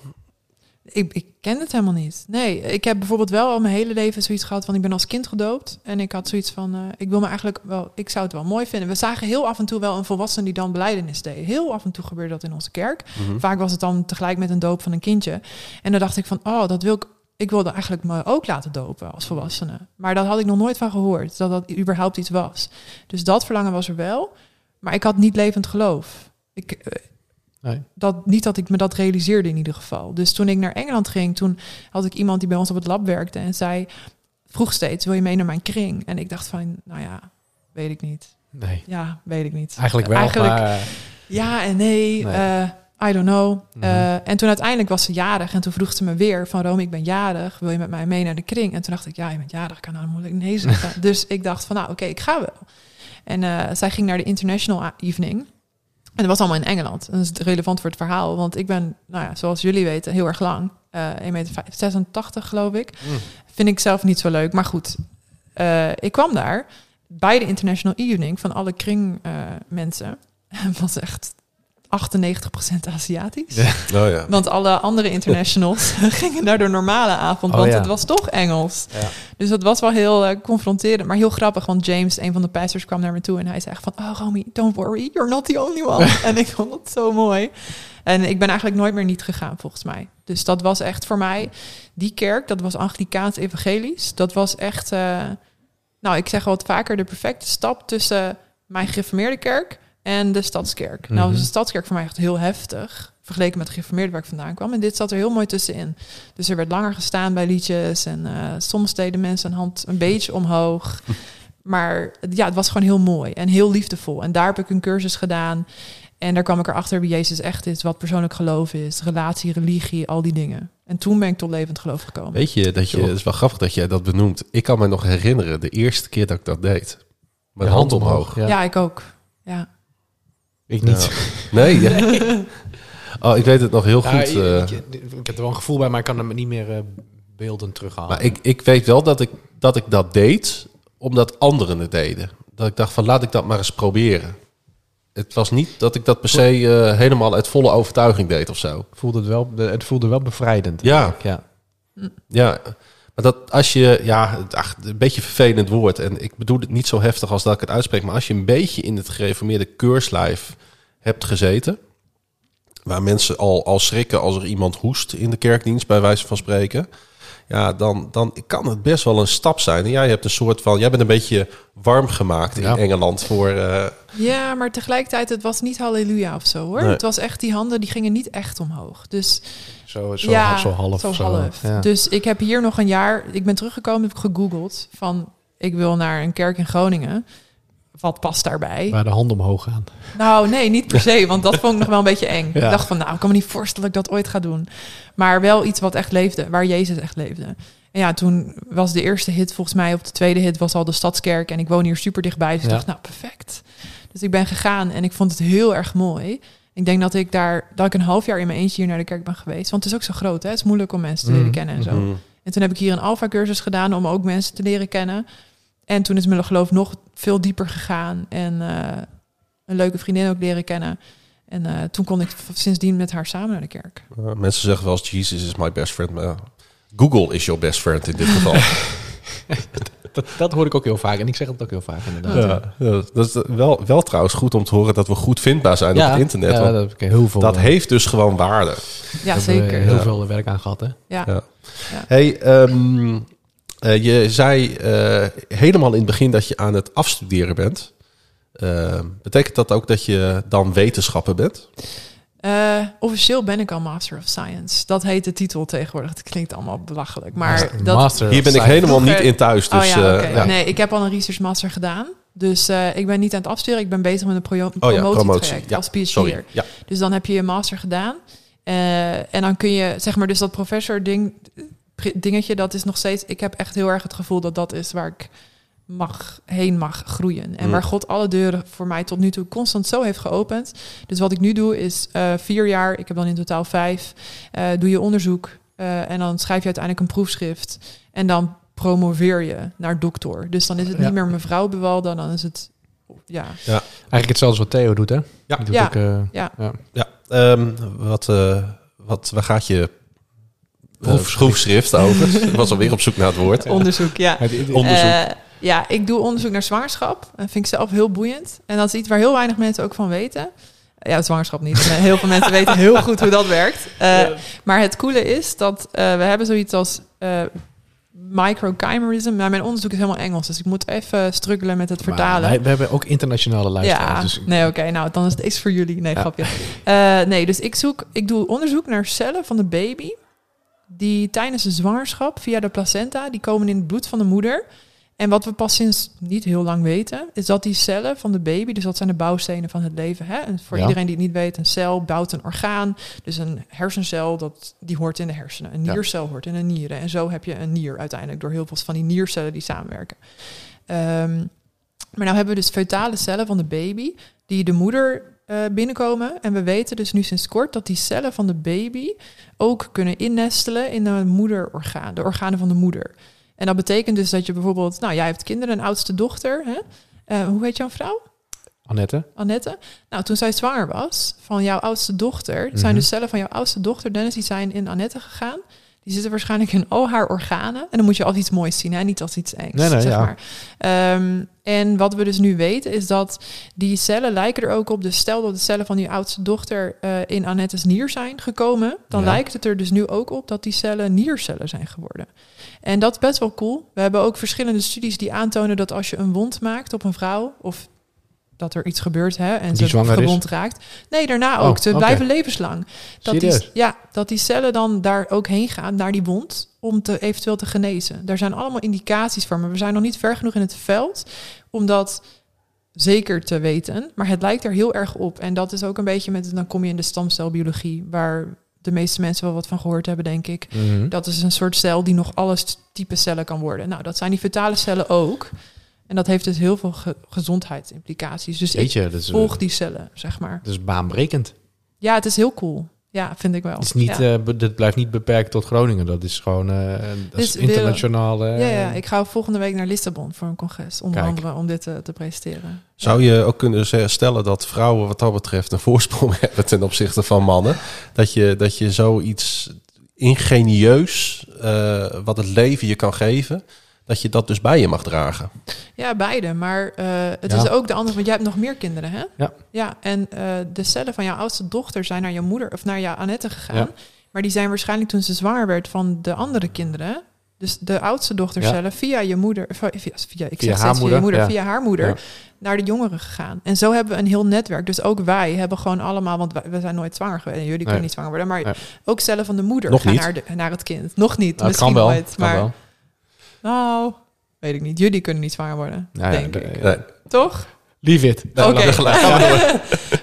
Ik, ik ken het helemaal niet. Nee, ik heb bijvoorbeeld wel al mijn hele leven zoiets gehad van ik ben als kind gedoopt. En ik had zoiets van, eh, ik wil me eigenlijk wel, ik zou het wel mooi vinden. We zagen heel af en toe wel een volwassene die dan beleidenis deed. Heel af en toe gebeurde dat in onze kerk. Vaak was het dan tegelijk met een doop van een kindje. En dan dacht ik van, oh, dat wil ik. Ik wilde eigenlijk me ook laten dopen als volwassene. Maar dat had ik nog nooit van gehoord, dat dat überhaupt iets was. Dus dat verlangen was er wel. Maar ik had niet levend geloof. Ik, eh, Nee. dat, niet dat ik me dat realiseerde in ieder geval. Dus toen ik naar Engeland ging, toen had ik iemand die bij ons op het lab werkte en zei, vroeg steeds, wil je mee naar mijn kring? En ik dacht van, nou ja, weet ik niet. Nee. Ja, weet ik niet. Eigenlijk wel, Eigenlijk, maar... ja en nee, Nee. eh, I don't know. Mhm. Eh, en toen uiteindelijk was ze jarig en toen vroeg ze me weer van Rome, ik ben jarig, wil je met mij mee naar de kring? En toen dacht ik, ja, je bent jarig, kan nou moeilijk nee zeggen. <laughs> dus ik dacht van, nou oké, ik ga wel. En eh, zij ging naar de International Evening. En dat was allemaal in Engeland. En dat is relevant voor het verhaal, want ik ben, nou ja, zoals jullie weten, heel erg lang. Eh 1,86 meter geloof ik. Mm. Vind ik zelf niet zo leuk, maar goed. Ik kwam daar bij de International Evening van alle kring eh, mensen. <laughs> Het was echt 98% Aziatisch. Ja. Oh ja. Want alle andere internationals <laughs> gingen naar de normale avond, Oh want ja. het was toch Engels. Ja. Dus dat was wel heel eh, confronterend, maar heel grappig. Want James, een van de pastors, kwam naar me toe en hij zei echt van... Oh, Romy, don't worry, you're not the only one. <laughs> en ik vond het zo mooi. En ik ben eigenlijk nooit meer niet gegaan, volgens mij. Dus dat was echt voor mij... Die kerk, dat was Anglikaans evangelisch. Dat was echt... eh, nou, ik zeg wel wat vaker de perfecte stap tussen mijn gereformeerde kerk en de stadskerk. Nou, Mhm. was de stadskerk voor mij echt heel heftig. Vergeleken met de gereformeerde waar ik vandaan kwam. En dit zat er heel mooi tussenin. Dus er werd langer gestaan bij liedjes. En eh, soms deden mensen een hand een beetje omhoog. <laughs> Maar ja, het was gewoon heel mooi en heel liefdevol. En daar heb ik een cursus gedaan. En daar kwam ik erachter wie Jezus echt is, wat persoonlijk geloof is, relatie, religie, al die dingen. En toen ben ik tot levend geloof gekomen. Weet je, dat je, het is wel grappig dat jij dat benoemt. Ik kan me nog herinneren, de eerste keer dat ik dat deed. Mijn hand omhoog. Ja. Ja, ik ook. Ja. Ik niet. <laughs> Ja. Nee. Oh, ik weet het nog heel Ja, goed. ik, eh, ik, ik heb er wel een gevoel bij, maar ik kan hem niet meer eh, beelden terughalen. maar ik, ik weet wel dat ik, dat ik dat deed, omdat anderen het deden. Dat ik dacht van, laat ik dat maar eens proberen. Het was niet dat ik dat per se eh, helemaal uit volle overtuiging deed of zo. voelde het, wel, het voelde wel bevrijdend. Ja. ja. Ja, maar dat als je, ja, het- ach, een beetje vervelend woord. En ik bedoel het niet zo heftig als dat ik het uitspreek. Maar als je een beetje in het gereformeerde keurslijf hebt gezeten. Waar mensen al, al schrikken als er iemand hoest in de kerkdienst, bij wijze van spreken. Ja, dan, dan kan het best wel een stap zijn. En jij hebt een soort van, jij bent een beetje warm gemaakt in Ja. Engeland voor. eh, ja, maar tegelijkertijd, het was niet halleluja of zo hoor. Nee. Het was echt, die handen die gingen niet echt omhoog. Dus Zo, zo, ja, zo half. Zo half. Ja. Dus ik heb hier nog een jaar, ik ben teruggekomen, heb ik gegoogeld van ik wil naar een kerk in Groningen. Wat past daarbij? Waar de handen omhoog gaan. Nou, nee, niet per <laughs> se, want dat vond ik nog wel een beetje eng. Ja. Ik dacht van, nou, ik kan me niet voorstellen dat ik dat ooit ga doen. Maar wel iets wat echt leefde, waar Jezus echt leefde. En ja, toen was de eerste hit volgens mij, op de tweede hit was al de Stadskerk. En ik woon hier super dichtbij, dus ik dacht, nou, perfect. Dus ik ben gegaan en ik vond het heel erg mooi. Ik denk dat ik daar, dat ik een half jaar in mijn eentje hier naar de kerk ben geweest. Want het is ook zo groot, hè? Het is moeilijk om mensen te leren Mhm. kennen en zo. mhm. En toen heb ik hier een alfa-cursus gedaan om ook mensen te leren kennen. En toen is mijn geloof nog veel dieper gegaan. En eh, een leuke vriendin ook leren kennen. En eh, toen kon ik sindsdien met haar samen naar de kerk. Uh, mensen zeggen wel eens, Jesus is my best friend. Maar Google is your best friend in dit geval. <laughs> Dat, dat hoor ik ook heel vaak. En ik zeg het ook heel vaak inderdaad. Ja, ja, dat is wel, wel trouwens goed om te horen dat we goed vindbaar zijn op het internet. Ja, dat heb ik heel veel. dat eh, heeft dus gewoon waarde. Ja, hebben we zeker. Heel Ja. veel werk aan gehad, hè? Ja. Ja. Hey, ehm, eh, je zei eh, helemaal in het begin dat je aan het afstuderen bent. Eh, betekent dat ook dat je dan wetenschapper bent? Eh, officieel ben ik al Master of Science. Dat heet de titel tegenwoordig. Het klinkt allemaal belachelijk. Maar dat, Master Hier ben ik helemaal niet in thuis. Dus, oh ja, eh, ja. Nee, ik heb al een research master gedaan. Dus eh, ik ben niet aan het afstuderen. Ik ben bezig met een pro Oh ja, promotietraject promotie. Ja, als PhD'er. Dus dan heb je je master gedaan. Eh, en dan kun je, zeg maar, dus dat professor ding, dingetje, dat is nog steeds. Ik heb echt heel erg het gevoel dat dat is waar ik mag heen mag groeien. En Mm. waar God alle deuren voor mij tot nu toe constant zo heeft geopend. Dus wat ik nu doe is eh, vier jaar, ik heb dan in totaal vijf, eh, doe je onderzoek. eh, en dan schrijf je uiteindelijk een proefschrift. En dan promoveer je naar doctor. Dus dan is het Ja. niet meer mevrouw Bewalda, dan is het, ja, Eigenlijk hetzelfde wat Theo doet, hè? Ja. Doet Ja. ook, eh, ja. Ja, ehm, wat, eh, wat, waar gaat je Proefschrift. over? ik was alweer op zoek naar het woord. onderzoek, ja. Onderzoek. Ja, ik doe onderzoek naar zwangerschap. Dat vind ik zelf heel boeiend. En dat is iets waar heel weinig mensen ook van weten. Ja, zwangerschap niet. Heel veel mensen weten heel goed hoe dat werkt. Eh, Maar het coole is dat eh, we hebben zoiets als eh microchimerism. Maar mijn onderzoek is helemaal Engels, dus ik moet even struggelen met het vertalen. wij- we hebben ook internationale luisteraars. Ja, dus nee, oké. nou, dan is het deze voor jullie. Nee, Ja. grapje. Nee, dus ik, zoek, ik doe onderzoek naar cellen van de baby... die tijdens de zwangerschap via de placenta... die komen in het bloed van de moeder. En wat we pas sinds niet heel lang weten... is dat die cellen van de baby... dus dat zijn de bouwstenen van het leven. Hè? En voor Ja. iedereen die het niet weet... een cel bouwt een orgaan. Dus een hersencel, dat, die hoort in de hersenen. Een Ja. niercel hoort in de nieren. En zo heb je een nier uiteindelijk... door heel veel van die niercellen die samenwerken. Ehm, maar nou hebben we dus feutale cellen van de baby die de moeder eh, binnenkomen. En we weten dus nu sinds kort dat die cellen van de baby ook kunnen innestelen in de moederorgaan, de organen van de moeder. En dat betekent dus dat je bijvoorbeeld, nou jij hebt kinderen, een oudste dochter. Hè? Eh, hoe heet jouw vrouw? Annette? Annette. Nou, toen zij zwanger was van jouw oudste dochter, het Mhm. zijn de cellen van jouw oudste dochter, Dennis, die zijn in Annette gegaan. Die zitten waarschijnlijk in al haar organen. En dan moet je als iets moois zien, hè? niet als iets engs. Nee, nee, zeg ja. maar. Ehm, en wat we dus nu weten is dat die cellen lijken er ook op. Dus stel dat de cellen van die oudste dochter eh, in Annette's nier zijn gekomen, dan Ja. lijkt het er dus nu ook op dat die cellen niercellen zijn geworden. En dat is best wel cool. We hebben ook verschillende studies die aantonen dat als je een wond maakt op een vrouw of dat er iets gebeurt hè, en Die ze is? gewond raakt. Nee, daarna Oh, ook. Ze oké. blijven levenslang. Dat die, ja, dat die cellen dan daar ook heen gaan, naar die wond, om te eventueel te genezen. Daar zijn allemaal indicaties voor, maar we zijn nog niet ver genoeg in het veld, omdat zeker te weten, maar het lijkt er heel erg op. En dat is ook een beetje met, dan kom je in de stamcelbiologie, waar de meeste mensen wel wat van gehoord hebben, denk ik. Mhm. Dat is een soort cel die nog alles type cellen kan worden. Nou, dat zijn die vitale cellen ook. En dat heeft dus heel veel ge- gezondheidsimplicaties. Dus Jeetje, is, volg die cellen, zeg maar. dat is baanbrekend. Ja, het is heel cool. Ja, vind ik wel. Het is niet, ja. eh, dit blijft niet beperkt tot Groningen. Dat is gewoon eh, dat is Dus weer- internationaal. eh, ja, ja, ik ga volgende week naar Lissabon voor een congres. Onder Kijk. andere om dit te, te presenteren. Zou je ook kunnen stellen dat vrouwen wat dat betreft een voorsprong <laughs> hebben ten opzichte van mannen? Dat je, dat je zoiets ingenieus, eh, wat het leven je kan geven, dat je dat dus bij je mag dragen. Ja, beide. Maar eh, het Ja. is ook de andere, want jij hebt nog meer kinderen, hè? Ja. Ja, en eh, de cellen van jouw oudste dochter zijn naar je moeder of naar jouw Annette gegaan. Ja. Maar die zijn waarschijnlijk toen ze zwanger werd van de andere kinderen. Dus de oudste dochtercellen via je moeder, via, via, ik Via zeg haar steeds via je moeder, moeder, ja. via haar moeder, Ja. naar de jongeren gegaan. En zo hebben we een heel netwerk. Dus ook wij hebben gewoon allemaal, want wij, we zijn nooit zwanger geweest. En jullie kunnen niet zwanger worden, maar Nee. ook cellen van de moeder Nog gaan niet. naar, de, naar het kind. Nog niet, Nou, misschien kan wel. nooit. kan Maar wel. Nou, weet ik niet. Jullie kunnen niet zwanger worden, Nou ja, denk de- ik. Nee. Toch? Leave it. Oké.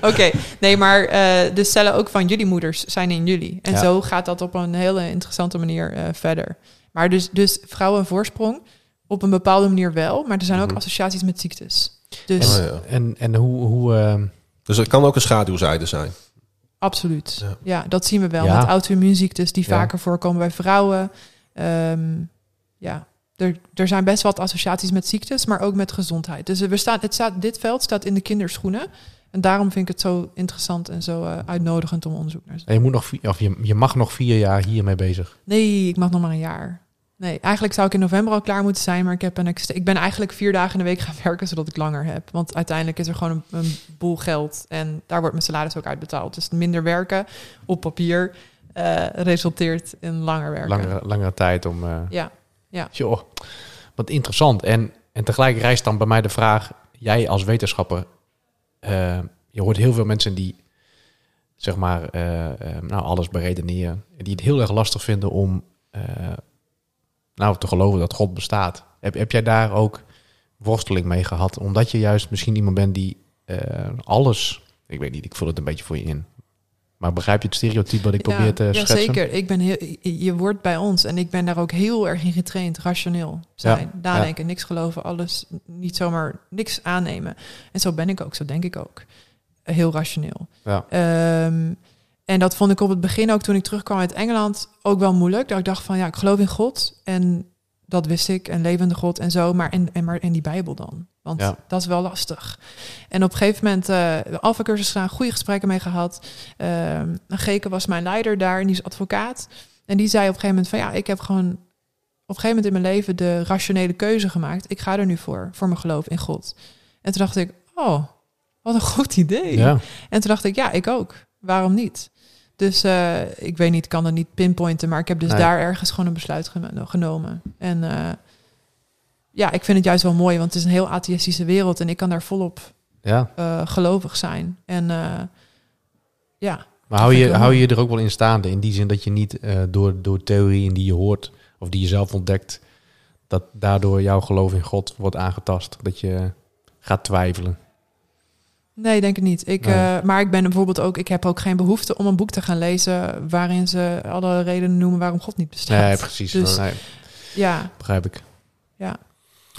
<laughs> Oké, nee, maar eh, de cellen ook van jullie moeders zijn in jullie. En Ja. zo gaat dat op een hele interessante manier eh, verder. Maar dus, dus vrouwen voorsprong op een bepaalde manier wel, maar er zijn ook Mhm. associaties met ziektes. Dus Oh, ja. En, en hoe... hoe eh, Dus het kan ook een schaduwzijde zijn. absoluut. Ja. Ja. dat zien we wel Ja. met auto-immuunziektes die Ja. vaker voorkomen bij vrouwen. Ehm, ja, er, er zijn best wat associaties met ziektes, maar ook met gezondheid. Dus we staan, het staat, dit veld staat in de kinderschoenen. En daarom vind ik het zo interessant en zo eh, uitnodigend om onderzoek naar te doen. je, moet nog, vier- of je, je mag nog vier jaar hiermee bezig. Nee, ik mag nog maar een jaar. Nee, eigenlijk zou ik in november al klaar moeten zijn, maar ik, heb een ik ben eigenlijk vier dagen in de week gaan <laughs> werken, zodat ik langer heb. Want uiteindelijk is er gewoon een, een boel geld en daar wordt mijn salaris ook uitbetaald. Dus minder werken op papier eh, resulteert in langer werken. Langere, langere tijd om... eh, Ja, Joh, wat interessant. En, en tegelijk rijst dan bij mij de vraag... Jij als wetenschapper... eh, je hoort heel veel mensen die... zeg maar... eh, eh, nou, alles beredeneren. Die het heel erg lastig vinden om... nou, te geloven dat God bestaat. Heb, heb jij daar ook worsteling mee gehad? Omdat je juist misschien iemand bent die alles... Ik weet niet, ik vul het een beetje voor je in. Maar begrijp je het stereotype wat ik probeer ja, te ja, schetsen? zeker. Ik ben heel, je wordt bij ons en ik ben daar ook heel erg in getraind. Rationeel zijn, nadenken, niks geloven, alles niet zomaar niks aannemen. En zo ben ik ook, zo denk ik ook. Heel rationeel. Ja. Ehm, en dat vond ik op het begin ook toen ik terugkwam uit Engeland ook wel moeilijk. Dat ik dacht van ja, ik geloof in God en dat wist ik, een levende God en zo. Maar en, en, maar en die Bijbel dan? Want Ja. dat is wel lastig. En op een gegeven moment uh, alfa cursus gedaan, goede gesprekken mee gehad. Um, Geke was mijn leider daar en die is advocaat. En die zei op een gegeven moment van ja, ik heb gewoon op een gegeven moment in mijn leven de rationele keuze gemaakt. Ik ga er nu voor, voor mijn geloof in God. En toen dacht ik, oh, wat een goed idee. Ja. En toen dacht ik, ja, ik ook. Waarom niet? Dus uh, ik weet niet, ik kan het niet pinpointen, maar ik heb dus Nee. daar ergens gewoon een besluit geno- genomen. En uh, ja, ik vind het juist wel mooi, want het is een heel atheïstische wereld en ik kan daar volop ja. uh, gelovig zijn. En uh, ja. Maar hou je, hou je er ook wel in staande? In die zin dat je niet eh, door, door theorieën die je hoort of die je zelf ontdekt, dat daardoor jouw geloof in God wordt aangetast. Dat je gaat twijfelen. Nee, denk ik niet. Ik, Nee. uh, maar ik ben bijvoorbeeld ook, ik heb ook geen behoefte om een boek te gaan lezen waarin ze alle redenen noemen waarom God niet bestaat. Nee, precies. Dus- nee, Ja, begrijp ik. ja.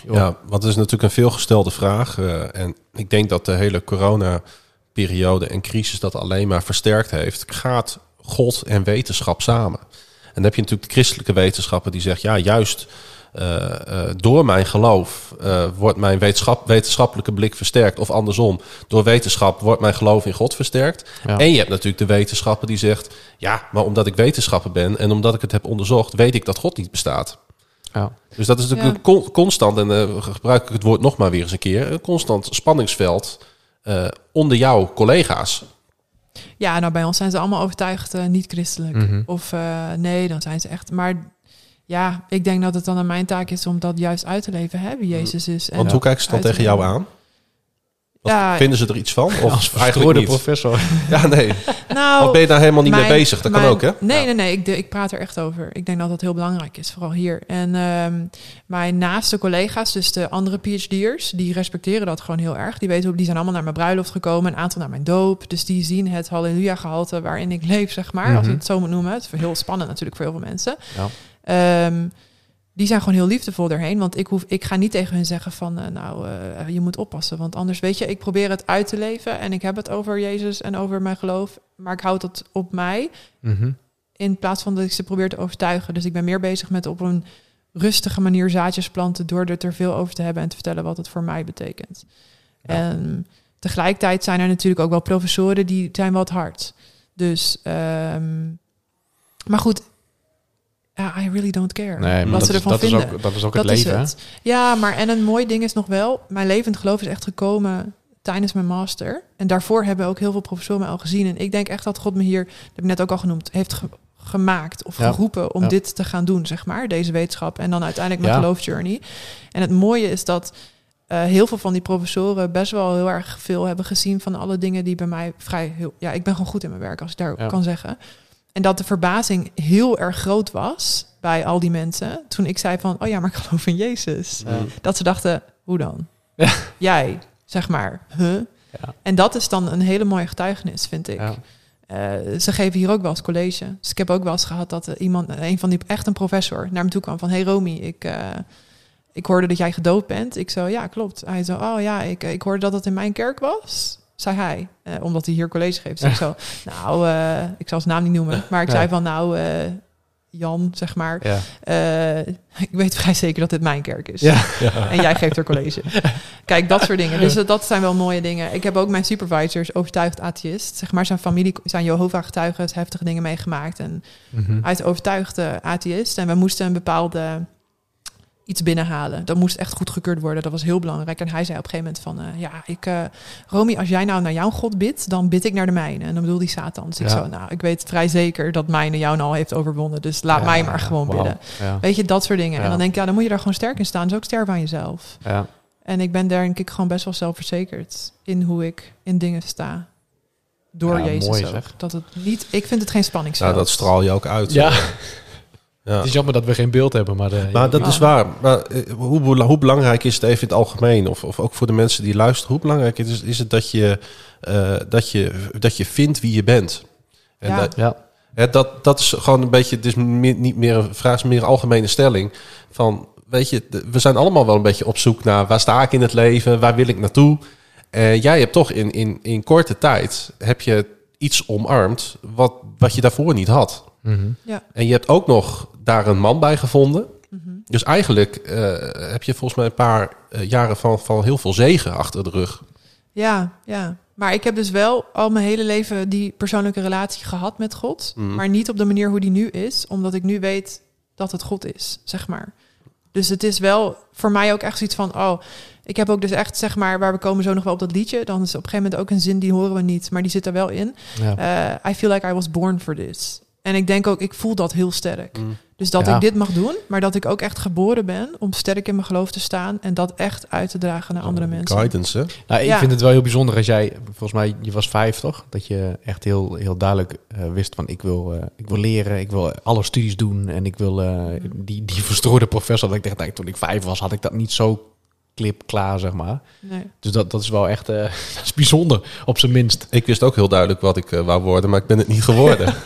Joh. Ja, want het is natuurlijk een veelgestelde vraag. eh, en ik denk dat de hele corona-periode en crisis dat alleen maar versterkt heeft. Gaat God en wetenschap samen? En dan heb je natuurlijk de christelijke wetenschappen die zegt... ja, juist eh, eh, door mijn geloof wordt mijn wetenschap, wetenschappelijke blik versterkt. Of andersom, door wetenschap wordt mijn geloof in God versterkt. Ja. En je hebt natuurlijk de wetenschappen die zegt... ja, maar omdat ik wetenschapper ben en omdat ik het heb onderzocht... weet ik dat God niet bestaat. Ja. Dus dat is natuurlijk Ja. een con- constant, en uh, gebruik ik het woord nog maar weer eens een keer, een constant spanningsveld uh, onder jouw collega's. ja, nou bij ons zijn ze allemaal overtuigd uh, niet christelijk. Mhm. Of uh, nee, dan zijn ze echt. Maar ja, ik denk dat het dan aan mijn taak is om dat juist uit te leven, hè, wie Jezus is. En Want hoe kijken ze dan tegen jou leven. aan? Wat Ja. vinden ze er iets van? Of Als eigenlijk niet? professor. <laughs> Ja, nee. Nou, Of ben je daar helemaal niet mijn- mee bezig? Dat kan ook, hè? Nee, Ja. nee, nee. Ik, ik praat er echt over. Ik denk dat dat heel belangrijk is, vooral hier. En ehm, mijn naaste collega's, dus de andere PhD'ers, die respecteren dat gewoon heel erg. Die weten ook, die zijn allemaal naar mijn bruiloft gekomen, een aantal naar mijn doop. Dus die zien het halleluja-gehalte waarin ik leef, zeg maar. Als Mhm. je het zo moet noemen. Het is heel spannend natuurlijk voor heel veel mensen. Ja. Ehm, die zijn gewoon heel liefdevol erheen. Want ik, hoef, ik ga niet tegen hun zeggen van... eh, nou, eh, je moet oppassen. Want anders, weet je, ik probeer het uit te leven... en ik heb het over Jezus en over mijn geloof... maar ik houd het op mij... Mhm. in plaats van dat ik ze probeer te overtuigen. Dus ik ben meer bezig met op een rustige manier zaadjes planten... door er te veel over te hebben en te vertellen wat het voor mij betekent. Ja. En tegelijkertijd zijn er natuurlijk ook wel professoren... die zijn wat hard. Dus, ehm, maar goed... Ja, I really don't care. Nee, maar wat dat, ze is, ervan dat, is vinden. ook, dat is ook Dat het is leven. hè? het. Ja, maar en een mooi ding is nog wel, mijn levend geloof is echt gekomen tijdens mijn master. En daarvoor hebben ook heel veel professoren me al gezien. En ik denk echt dat God me hier, dat heb ik net ook al genoemd, heeft ge- gemaakt of Ja. geroepen om Ja. dit te gaan doen, zeg maar, deze wetenschap. En dan uiteindelijk mijn Ja. geloofsjourney. En het mooie is dat eh, heel veel van die professoren best wel heel erg veel hebben gezien van alle dingen die bij mij vrij heel. Ja, ik ben gewoon goed in mijn werk, als ik daar kan zeggen. En dat de verbazing heel erg groot was bij al die mensen toen ik zei van, oh ja, maar ik geloof in Jezus. Ja. Dat ze dachten, hoe dan? Ja. <laughs> Jij, zeg maar. Huh? Ja. En dat is dan een hele mooie getuigenis, vind ik. Ja. Eh, ze geven hier ook wel eens college. Dus ik heb ook wel eens gehad dat er iemand, een van die, echt een professor, naar me toe kwam van, hey Romy, ik, eh, ik hoorde dat jij gedoopt bent. Ik zo, ja, klopt. Hij zo, oh ja, ik, ik hoorde dat het in mijn kerk was. Zei hij, eh, omdat hij hier college geeft. Dus ik <laughs> zo, nou, eh, ik zal zijn naam niet noemen, maar ik Ja. zei van, nou, eh, Jan, zeg maar, Ja. <laughs> ik weet vrij zeker dat dit mijn kerk is. Ja. <laughs> En jij geeft er college. Kijk, dat soort dingen. Dus dat- zijn wel mooie dingen. Ik heb ook mijn supervisors overtuigd atheïst. Zeg maar, zijn familie zijn Jehovah-getuigen, heftige dingen meegemaakt. En Mhm. hij is overtuigd eh, atheïst. En we moesten een bepaalde iets binnenhalen. Dat moest echt goedgekeurd worden. Dat was heel belangrijk. En hij zei op een gegeven moment van... eh, ja, ik... eh Romy, als jij nou naar jouw God bidt... dan bid ik naar de mijne. En dan bedoel die Satan. Dus ik zo... Nou, ik weet vrij zeker dat mijne jou nou al heeft overwonnen. Dus laat Ja, mij maar gewoon bidden. Ja. Weet je, dat soort dingen. Ja. En dan denk ik, ja, dan moet je daar gewoon sterk in staan. Dus ook sterven aan jezelf. Ja. En ik ben daar denk ik gewoon best wel zelfverzekerd in hoe ik in dingen sta. Door Ja, Jezus mooi ook. zeg. Dat het niet, ik vind het geen spanningsveld. Nou, dat straal je ook uit. ja, <laughs> Ja. het is jammer dat we geen beeld hebben. Maar, de, Maar dat Ja. is waar. Maar eh, hoe, hoe belangrijk is het even in het algemeen, of, of ook voor de mensen die luisteren, hoe belangrijk is, is het dat je, eh, dat, je, dat je vindt wie je bent? En Ja. dat, Ja. hè, dat, dat is gewoon een beetje, het is meer, niet meer een vraag, het is meer een algemene stelling. Van, weet je, we zijn allemaal wel een beetje op zoek naar waar sta ik in het leven, waar wil ik naartoe? En jij hebt toch in, in, in korte tijd, heb je iets omarmd wat, wat je daarvoor niet had. Mhm. En je hebt ook nog daar een man bij gevonden. Mhm. Dus eigenlijk eh, heb je volgens mij een paar eh, jaren van, van heel veel zegen achter de rug. Ja, ja. Maar ik heb dus wel al mijn hele leven die persoonlijke relatie gehad met God. Mhm. Maar niet op de manier hoe die nu is. Omdat ik nu weet dat het God is, zeg maar. Dus het is wel voor mij ook echt zoiets van... Oh, ik heb ook dus echt, zeg maar... Waar we komen zo nog wel op dat liedje. Dan is op een gegeven moment ook een zin, die horen we niet. Maar die zit er wel in. Ja. Eh, I feel like I was born for this. En ik denk ook, ik voel dat heel sterk. Mm. Dus dat Ja. ik dit mag doen, maar dat ik ook echt geboren ben om sterk in mijn geloof te staan en dat echt uit te dragen naar andere mensen. Guidance, hè? Nou, ik Ja. vind het wel heel bijzonder als jij, volgens mij, je was vijf toch? Dat je echt heel, heel duidelijk eh, wist van ik wil, eh, ik wil leren, ik wil alle studies doen en ik wil eh, die, die <laughs> verstoorde professor. Dat ik dacht, toen ik vijf was, had ik dat niet zo klip klaar, zeg maar. Nee. Dus dat, dat is wel echt eh, <laughs> dat is bijzonder, op zijn minst. Ik wist ook heel duidelijk wat ik eh, wou worden, maar ik ben het niet geworden. <laughs>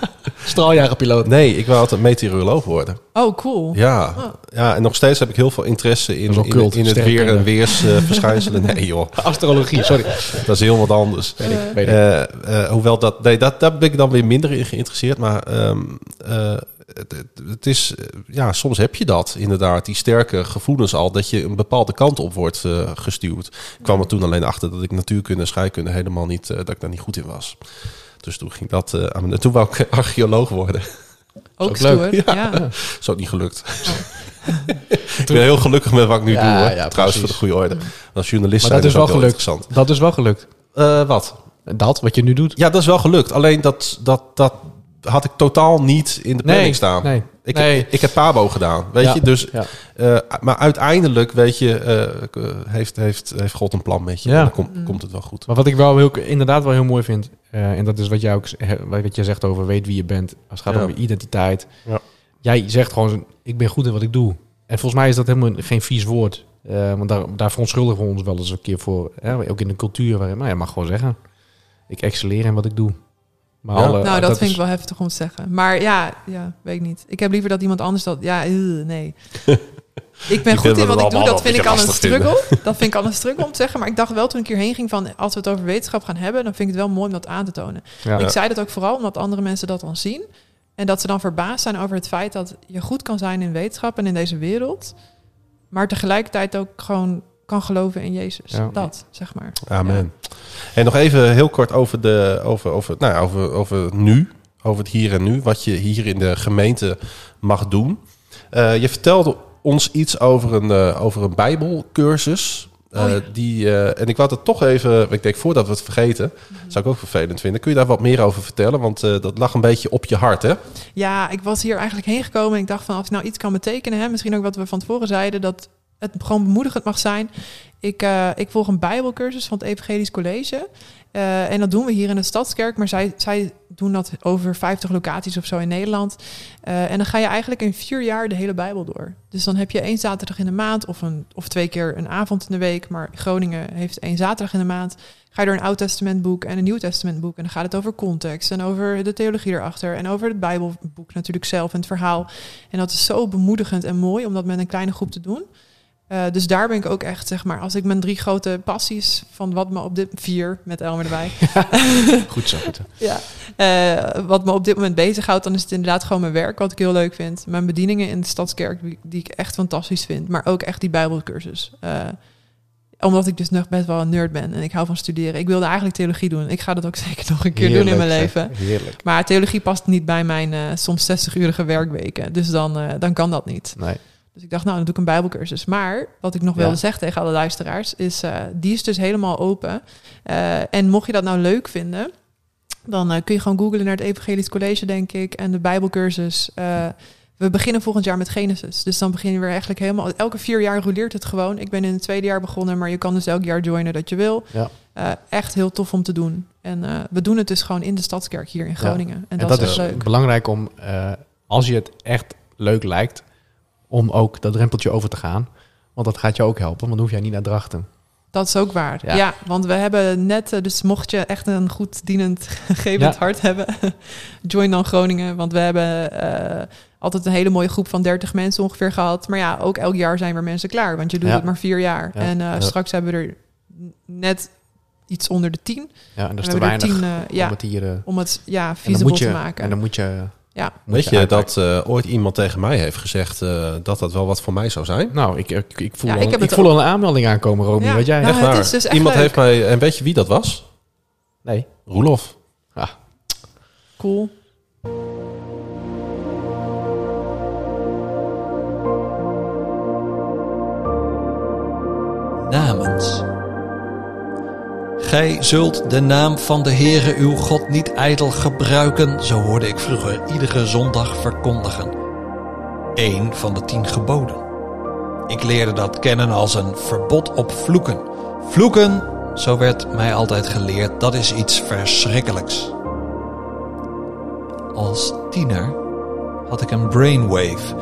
Straaljagerpiloot. nee, ik wou altijd meteoroloog worden. Oh, cool. Ja. Oh. ja, en nog steeds heb ik heel veel interesse in, in, cult, in het weer- en weersverschijnselen. nee joh, <laughs> Astrologie, sorry. dat is heel wat anders. Weet ik, Eh, weet ik. Eh, eh, hoewel dat, nee, dat, daar ben ik dan weer minder in geïnteresseerd. Maar ehm, eh, het, het- het is, eh, ja, soms heb je dat inderdaad, die sterke gevoelens al, dat je een bepaalde kant op wordt eh, gestuurd. Ik kwam er toen alleen achter dat ik natuurkunde en scheikunde helemaal niet, eh, dat ik daar niet goed in was. Dus toen ging dat, eh, aan mijn- toen wou ik <laughs> archeoloog worden. ook ook leuk. stoer. Ja. <laughs> Is ook niet gelukt. <laughs> ik ben heel gelukkig met wat ik nu Ja, doe. Hoor. ja, Trouwens, precies. voor de goede orde. Als journalist Maar zijn dat is wel gelukt. interessant. Dat is wel gelukt. Eh, wat? Dat, wat je nu doet. Ja, dat is wel gelukt. Alleen dat, dat, dat, had ik totaal niet in de planning Nee, staan. nee. Ik, Nee. heb, ik heb Pabo gedaan, weet Ja, je. Dus, ja. eh, maar uiteindelijk, weet je, eh, heeft, heeft, heeft God een plan met je. Ja. En dan komt, komt het wel goed. Maar wat ik wel heel, inderdaad wel heel mooi vind, eh, en dat is wat jij ook wat je zegt over weet wie je bent, als het gaat Ja. om je identiteit. Ja. Jij zegt gewoon, ik ben goed in wat ik doe. En volgens mij is dat helemaal geen vies woord. Eh, want daar, daar verontschuldigen we ons wel eens een keer voor. Hè? Ook in de cultuur waarin, maar je mag gewoon zeggen, ik excelleer in wat ik doe. Maar Ja. alle- nou, dat, vind is- ik wel heftig om te zeggen. Maar ja, ja, weet ik niet. Ik heb liever dat iemand anders dat... Ja, eh, nee. <laughs> Ik ben Ik goed in wat ik doe. Dat vind ik al een struggle. <laughs> Dat vind ik al een struggle om te zeggen. Maar ik dacht wel toen ik hierheen ging van... Als we het over wetenschap gaan hebben... dan vind ik het wel mooi om dat aan te tonen. Ja. Ik zei dat ook vooral omdat andere mensen dat dan zien. En dat ze dan verbaasd zijn over het feit dat je goed kan zijn in wetenschap en in deze wereld. Maar tegelijkertijd ook gewoon kan geloven in Jezus. Ja. Dat, zeg maar. Amen. En nog even heel kort over, de, over, over, nou, ja, over, over nu. Over het hier en nu. Wat je hier in de gemeente mag doen. Eh, je vertelde ons iets over een, eh, over een bijbelcursus. Eh, Oh ja. die, eh, en ik wou het toch even... Ik denk, voordat we het vergeten... Mhm. zou ik ook vervelend vinden. Kun je daar wat meer over vertellen? Want eh, dat lag een beetje op je hart, hè? Ja, ik was hier eigenlijk heen gekomen en ik dacht van als ik nou iets kan betekenen, hè, misschien ook wat we van tevoren zeiden, dat het gewoon bemoedigend mag zijn. Ik, eh, ik volg een bijbelcursus van het Evangelisch College. Eh, en dat doen we hier in de Stadskerk, maar zij, zij doen dat over 50 locaties of zo in Nederland. Eh, en dan ga je eigenlijk in vier jaar de hele Bijbel door. Dus dan heb je één zaterdag in de maand of, een, of twee keer een avond in de week. Maar Groningen heeft één zaterdag in de maand. Ga je door een Oud Testamentboek en een Nieuw Testamentboek. En dan gaat het over context en over de theologie erachter. En over het Bijbelboek natuurlijk zelf en het verhaal. En dat is zo bemoedigend en mooi om dat met een kleine groep te doen. Eh, dus daar ben ik ook echt, zeg maar, als ik mijn drie grote passies van wat me op dit vier met Elmer erbij, <laughs> Goed zo. Goed. ja. Eh, wat me op dit moment bezighoudt, dan is het inderdaad gewoon mijn werk, wat ik heel leuk vind. Mijn bedieningen in de Stadskerk, die, ik echt fantastisch vind. Maar ook echt die Bijbelcursus. Eh, omdat ik dus nog best wel een nerd ben en ik hou van studeren. Ik wilde eigenlijk theologie doen. Ik ga dat ook <laughs> zeker nog een keer doen in mijn leven. Heerlijk. Maar theologie past niet bij mijn soms 60-urige werkweken. Dus dan, dan kan dat niet. Nee. Dus ik dacht, nou, dan doe ik een bijbelcursus. Maar wat ik nog Ja. wilde zeggen tegen alle luisteraars... is, eh, die is dus helemaal open. Eh, en mocht je dat nou leuk vinden... dan eh, kun je gewoon googlen naar het Evangelisch College, denk ik... en de bijbelcursus. We beginnen volgend jaar met Genesis. Dus dan begin je weer eigenlijk helemaal... Elke vier jaar roleert het gewoon. Ik ben in het tweede jaar begonnen... maar je kan dus elk jaar joinen dat je wil. Ja. Echt heel tof om te doen. En we doen het dus gewoon in de Stadskerk hier in Groningen. En, En dat, dat is is leuk. belangrijk om, als je het echt leuk lijkt, om ook dat drempeltje over te gaan. Want dat gaat je ook helpen, want dan hoef jij niet naar Drachten. Dat is ook waar. Ja. Ja, want we hebben net, eh, dus mocht je echt een goed dienend, <laughs> gevend Ja. hart hebben, <laughs> join dan Groningen. Want we hebben eh, altijd een hele mooie groep van 30 mensen ongeveer gehad. Maar ja, ook elk jaar zijn weer mensen klaar, want je doet Ja. het maar vier jaar. Ja. En eh, straks hebben we er net iets onder de 10. Ja, en dat is te weinig 10, eh, om ja, het hier... om het ja, feasible je, te maken. En dan moet je... ja. Weet je dat eh, ooit iemand tegen mij heeft gezegd eh, dat dat wel wat voor mij zou zijn? Nou, ik, ik, ik voel, Ja, al, ik voel al een aanmelding aankomen, Romy. Ja. Weet jij? Nou, Echt het waar. is dus echt Iemand leuk. heeft mij... En weet je wie dat was? Nee. Roelof. Ah, Cool. namens. Gij zult de naam van de Heere uw God niet ijdel gebruiken, zo hoorde ik vroeger iedere zondag verkondigen. Eén van de tien geboden. Ik leerde dat kennen als een verbod op vloeken. Vloeken, zo werd mij altijd geleerd, dat is iets verschrikkelijks. Als tiener had ik een brainwave.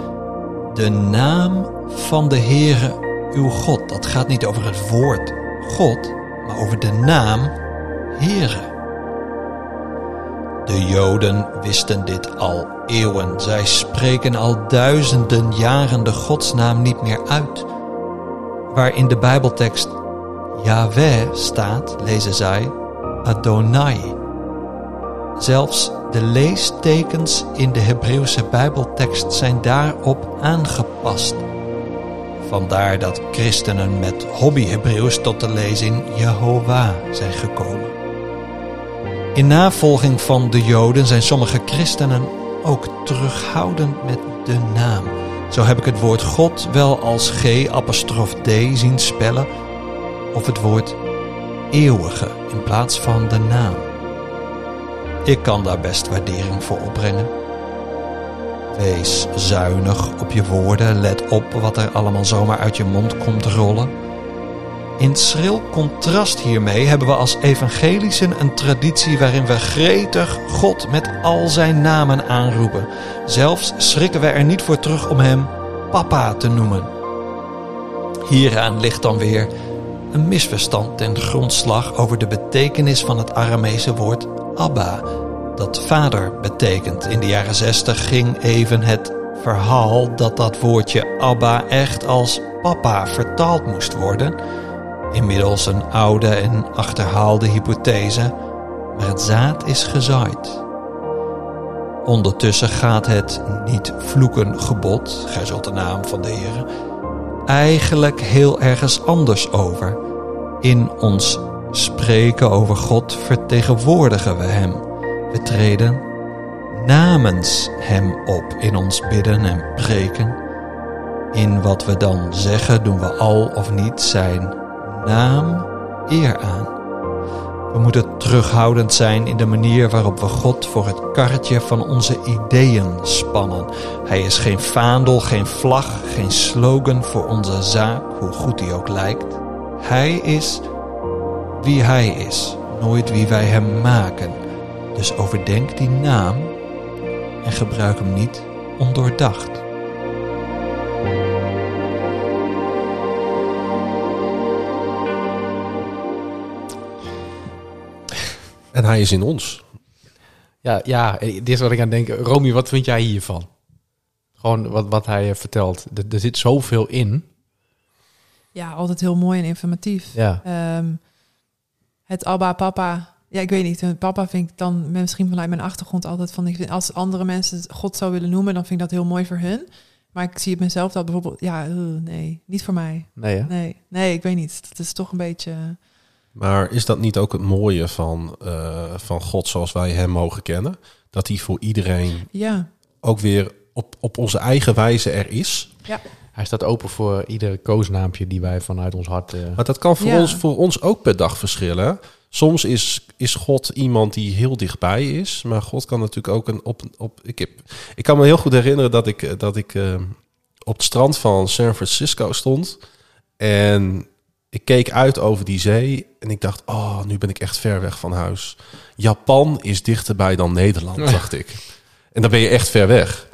De naam van de Heere uw God. Dat gaat niet over het woord God, maar over de naam Heere. De Joden wisten dit al eeuwen. Zij spreken al duizenden jaren de godsnaam niet meer uit. Waar in de Bijbeltekst Yahweh staat, lezen zij Adonai. Zelfs de leestekens in de Hebreeuwse Bijbeltekst zijn daarop aangepast. Vandaar dat christenen met hobby-Hebreeuws tot de lezing Jehovah zijn gekomen. In navolging van de Joden zijn sommige christenen ook terughoudend met de naam. Zo heb ik het woord God wel als G-apostrof D zien spellen, of het woord eeuwige in plaats van de naam. Ik kan daar best waardering voor opbrengen. Wees zuinig op je woorden. Let op wat er allemaal zomaar uit je mond komt rollen. In schril contrast hiermee hebben we als evangelischen een traditie waarin we gretig God met al zijn namen aanroepen. Zelfs schrikken we er niet voor terug om hem papa te noemen. Hieraan ligt dan weer een misverstand ten grondslag over de betekenis van het Aramese woord Abba, dat vader betekent. In de jaren 60 ging even het verhaal dat dat woordje Abba echt als papa vertaald moest worden. Inmiddels een oude en achterhaalde hypothese, maar het zaad is gezaaid. Ondertussen gaat het niet vloeken gebod, gij zult de naam van de Heer, eigenlijk heel ergens anders over. In ons spreken over God vertegenwoordigen we Hem. We treden namens Hem op in ons bidden en preken. In wat we dan zeggen doen we al of niet Zijn naam eer aan. We moeten terughoudend zijn in de manier waarop we God voor het karretje van onze ideeën spannen. Hij is geen vaandel, geen vlag, geen slogan voor onze zaak, hoe goed die ook lijkt. Hij is wie hij is, nooit wie wij hem maken. Dus overdenk die naam en gebruik hem niet ondoordacht. En hij is in ons. Ja, ja, dit is wat ik aan denk. Romy, wat vind jij hiervan? Gewoon wat, wat hij eh, vertelt. Er, er zit zoveel in. Ja, altijd heel mooi en informatief. Ja. Ehm, het Abba, papa. Ja, ik weet niet. Papa vind ik dan misschien vanuit mijn achtergrond altijd van... Ik vind, als andere mensen God zou willen noemen, dan vind ik dat heel mooi voor hun. Maar ik zie het mezelf dat bijvoorbeeld... Ja, uh, nee, niet voor mij. Nee, hè? Nee, nee, ik weet niet. Dat is toch een beetje... Maar is dat niet ook het mooie van, eh, van God zoals wij hem mogen kennen? Dat hij voor iedereen Ja, ook weer op, op onze eigen wijze er is. ja, Hij staat open voor ieder koosnaampje die wij vanuit ons hart... eh, Maar dat kan voor, Ja. ons, voor ons ook per dag verschillen. Soms is, is God iemand die heel dichtbij is. Maar God kan natuurlijk ook een op. op ik, heb, ik kan me heel goed herinneren dat ik, eh, dat ik eh, op het strand van San Francisco stond. En ik keek uit over die zee. En ik dacht, oh, nu ben ik echt ver weg van huis. Japan is dichterbij dan Nederland, <laughs> dacht ik. En dan ben je echt ver weg.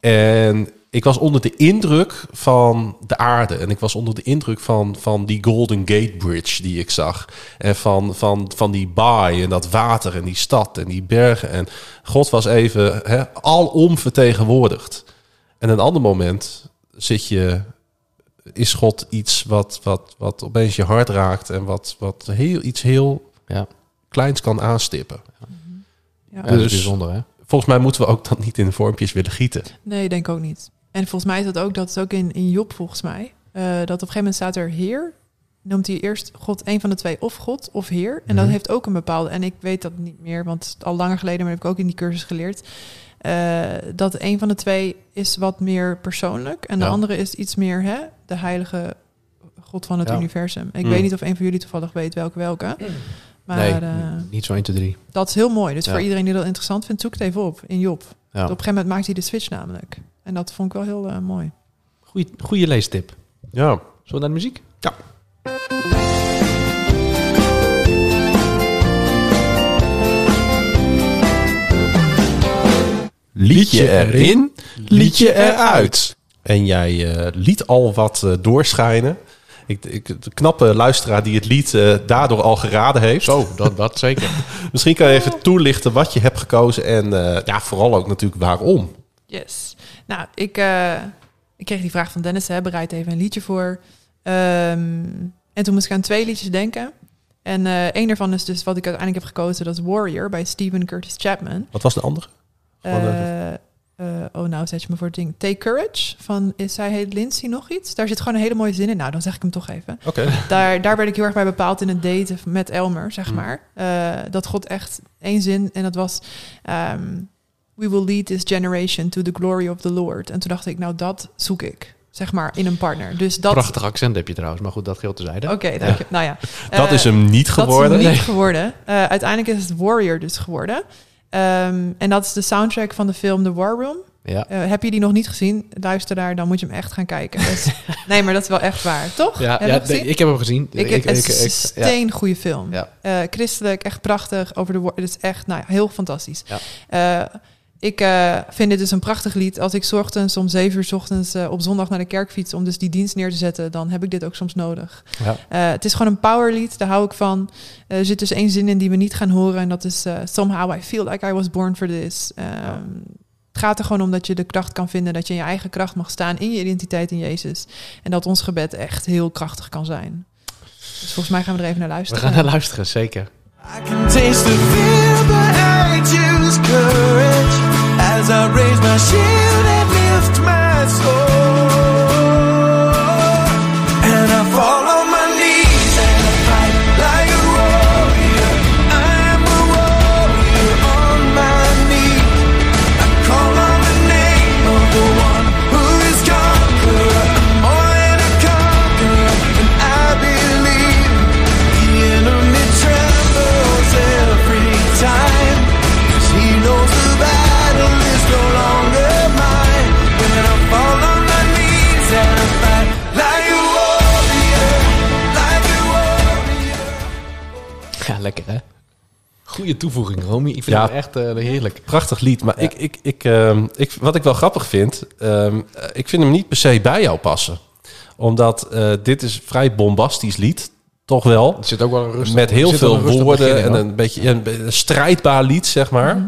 En ik was onder de indruk van de aarde. En ik was onder de indruk van, van die Golden Gate Bridge die ik zag. En van, van, van die baai en dat water en die stad en die bergen. En God was even hè, alom vertegenwoordigd. En een ander moment zit je, is God iets wat, wat, wat opeens je hart raakt. En wat, wat heel, iets heel ja, kleins kan aanstippen. ja. ja, dat is Dus- bijzonder, hè? Volgens mij moeten we ook dan niet in vormpjes willen gieten. Nee, denk ook niet. En volgens mij is dat ook, dat is ook in, in Job volgens mij. eh, dat op een gegeven moment staat er Heer. Noemt hij eerst God een van de twee, of God of Heer. En dat Mhm. heeft ook een bepaalde, en ik weet dat niet meer, want al langer geleden, maar heb ik ook in die cursus geleerd. eh, dat een van de twee is wat meer persoonlijk. En de andere is iets meer hè, de heilige God van het Ja. universum. Ik Mm. weet niet of een van jullie toevallig weet welke welke. Maar nee, eh, niet zo 1, 2, 3. dat is heel mooi. Dus Ja. voor iedereen die dat interessant vindt, zoek het even op in Job. Op een gegeven moment maakt hij de switch namelijk. En dat vond ik wel heel eh, mooi. Goeie, goeie leestip. Ja. Zullen we naar de muziek? Ja. Liedje erin, liedje eruit. En jij eh, liet al wat eh, doorschijnen. Ik, ik, de knappe luisteraar die het lied eh, daardoor al geraden heeft. Zo, dat, dat zeker. <laughs> Misschien kan je even toelichten wat je hebt gekozen en eh, ja, vooral ook natuurlijk waarom. Yes. Nou, ik, eh, ik kreeg die vraag van Dennis, hè, bereid even een liedje voor. Ehm, en toen moest ik aan twee liedjes denken. En eh een daarvan is dus wat ik uiteindelijk heb gekozen, dat is Warrior bij Stephen Curtis Chapman. Wat was de andere? Eh, oh, nou zet je me voor het ding. Take Courage van, is zij heet Lindsay nog iets? Daar zit gewoon een hele mooie zin in. Nou, dan zeg ik hem toch even. Oké. Daar, daar werd ik heel erg bij bepaald in het daten met Elmer, zeg Mm. maar. Dat God echt één zin en dat was... ehm, We will lead this generation to the glory of the Lord. En toen dacht ik, nou dat zoek ik, zeg maar, in een partner. Dus dat... Prachtig accent heb je trouwens, maar goed, dat geldt tezijde. Oké, dank je. Nou ja. <laughs> Dat Eh, is hem niet geworden. dat is hem niet geworden. Uiteindelijk is het Warrior dus geworden. Ehm, en dat is de soundtrack van de film The War Room. Ja. Eh, heb je die nog niet gezien? Luister daar, dan moet je hem echt gaan kijken. Dat <laughs> nee, maar dat is wel echt waar, toch? Ja, Heb nee, ik heb hem gezien. Ik, het is een ja. goede film. Ja. Eh, christelijk, echt prachtig. Over de Het is echt nou heel fantastisch. Ja. Ik eh, vind dit dus een prachtig lied. Als ik 's ochtends om zeven uur 's ochtends eh, op zondag naar de kerk fiets om dus die dienst neer te zetten, dan heb ik dit ook soms nodig. Ja. Eh, het is gewoon een powerlied, daar hou ik van. Eh, er zit dus één zin in die we niet gaan horen en dat is eh, Somehow I feel like I was born for this. Ehm, Het gaat er gewoon om dat je de kracht kan vinden, dat je in je eigen kracht mag staan in je identiteit in Jezus. En dat ons gebed echt heel krachtig kan zijn. Dus volgens mij gaan we er even naar We luisteren. gaan naar luisteren, zeker. I can taste the I raise Goede toevoeging, Romy. Ik vind Ja. het echt eh, heerlijk. Prachtig lied. Maar Ja. ik, ik, ik, ehm, ik, wat ik wel grappig vind, ehm, eh, ik vind hem niet per se bij jou passen. Omdat eh, dit is een vrij bombastisch lied, toch wel. Er zit ook wel een rustig met heel veel woorden begin en een beetje een, een strijdbaar lied, zeg maar.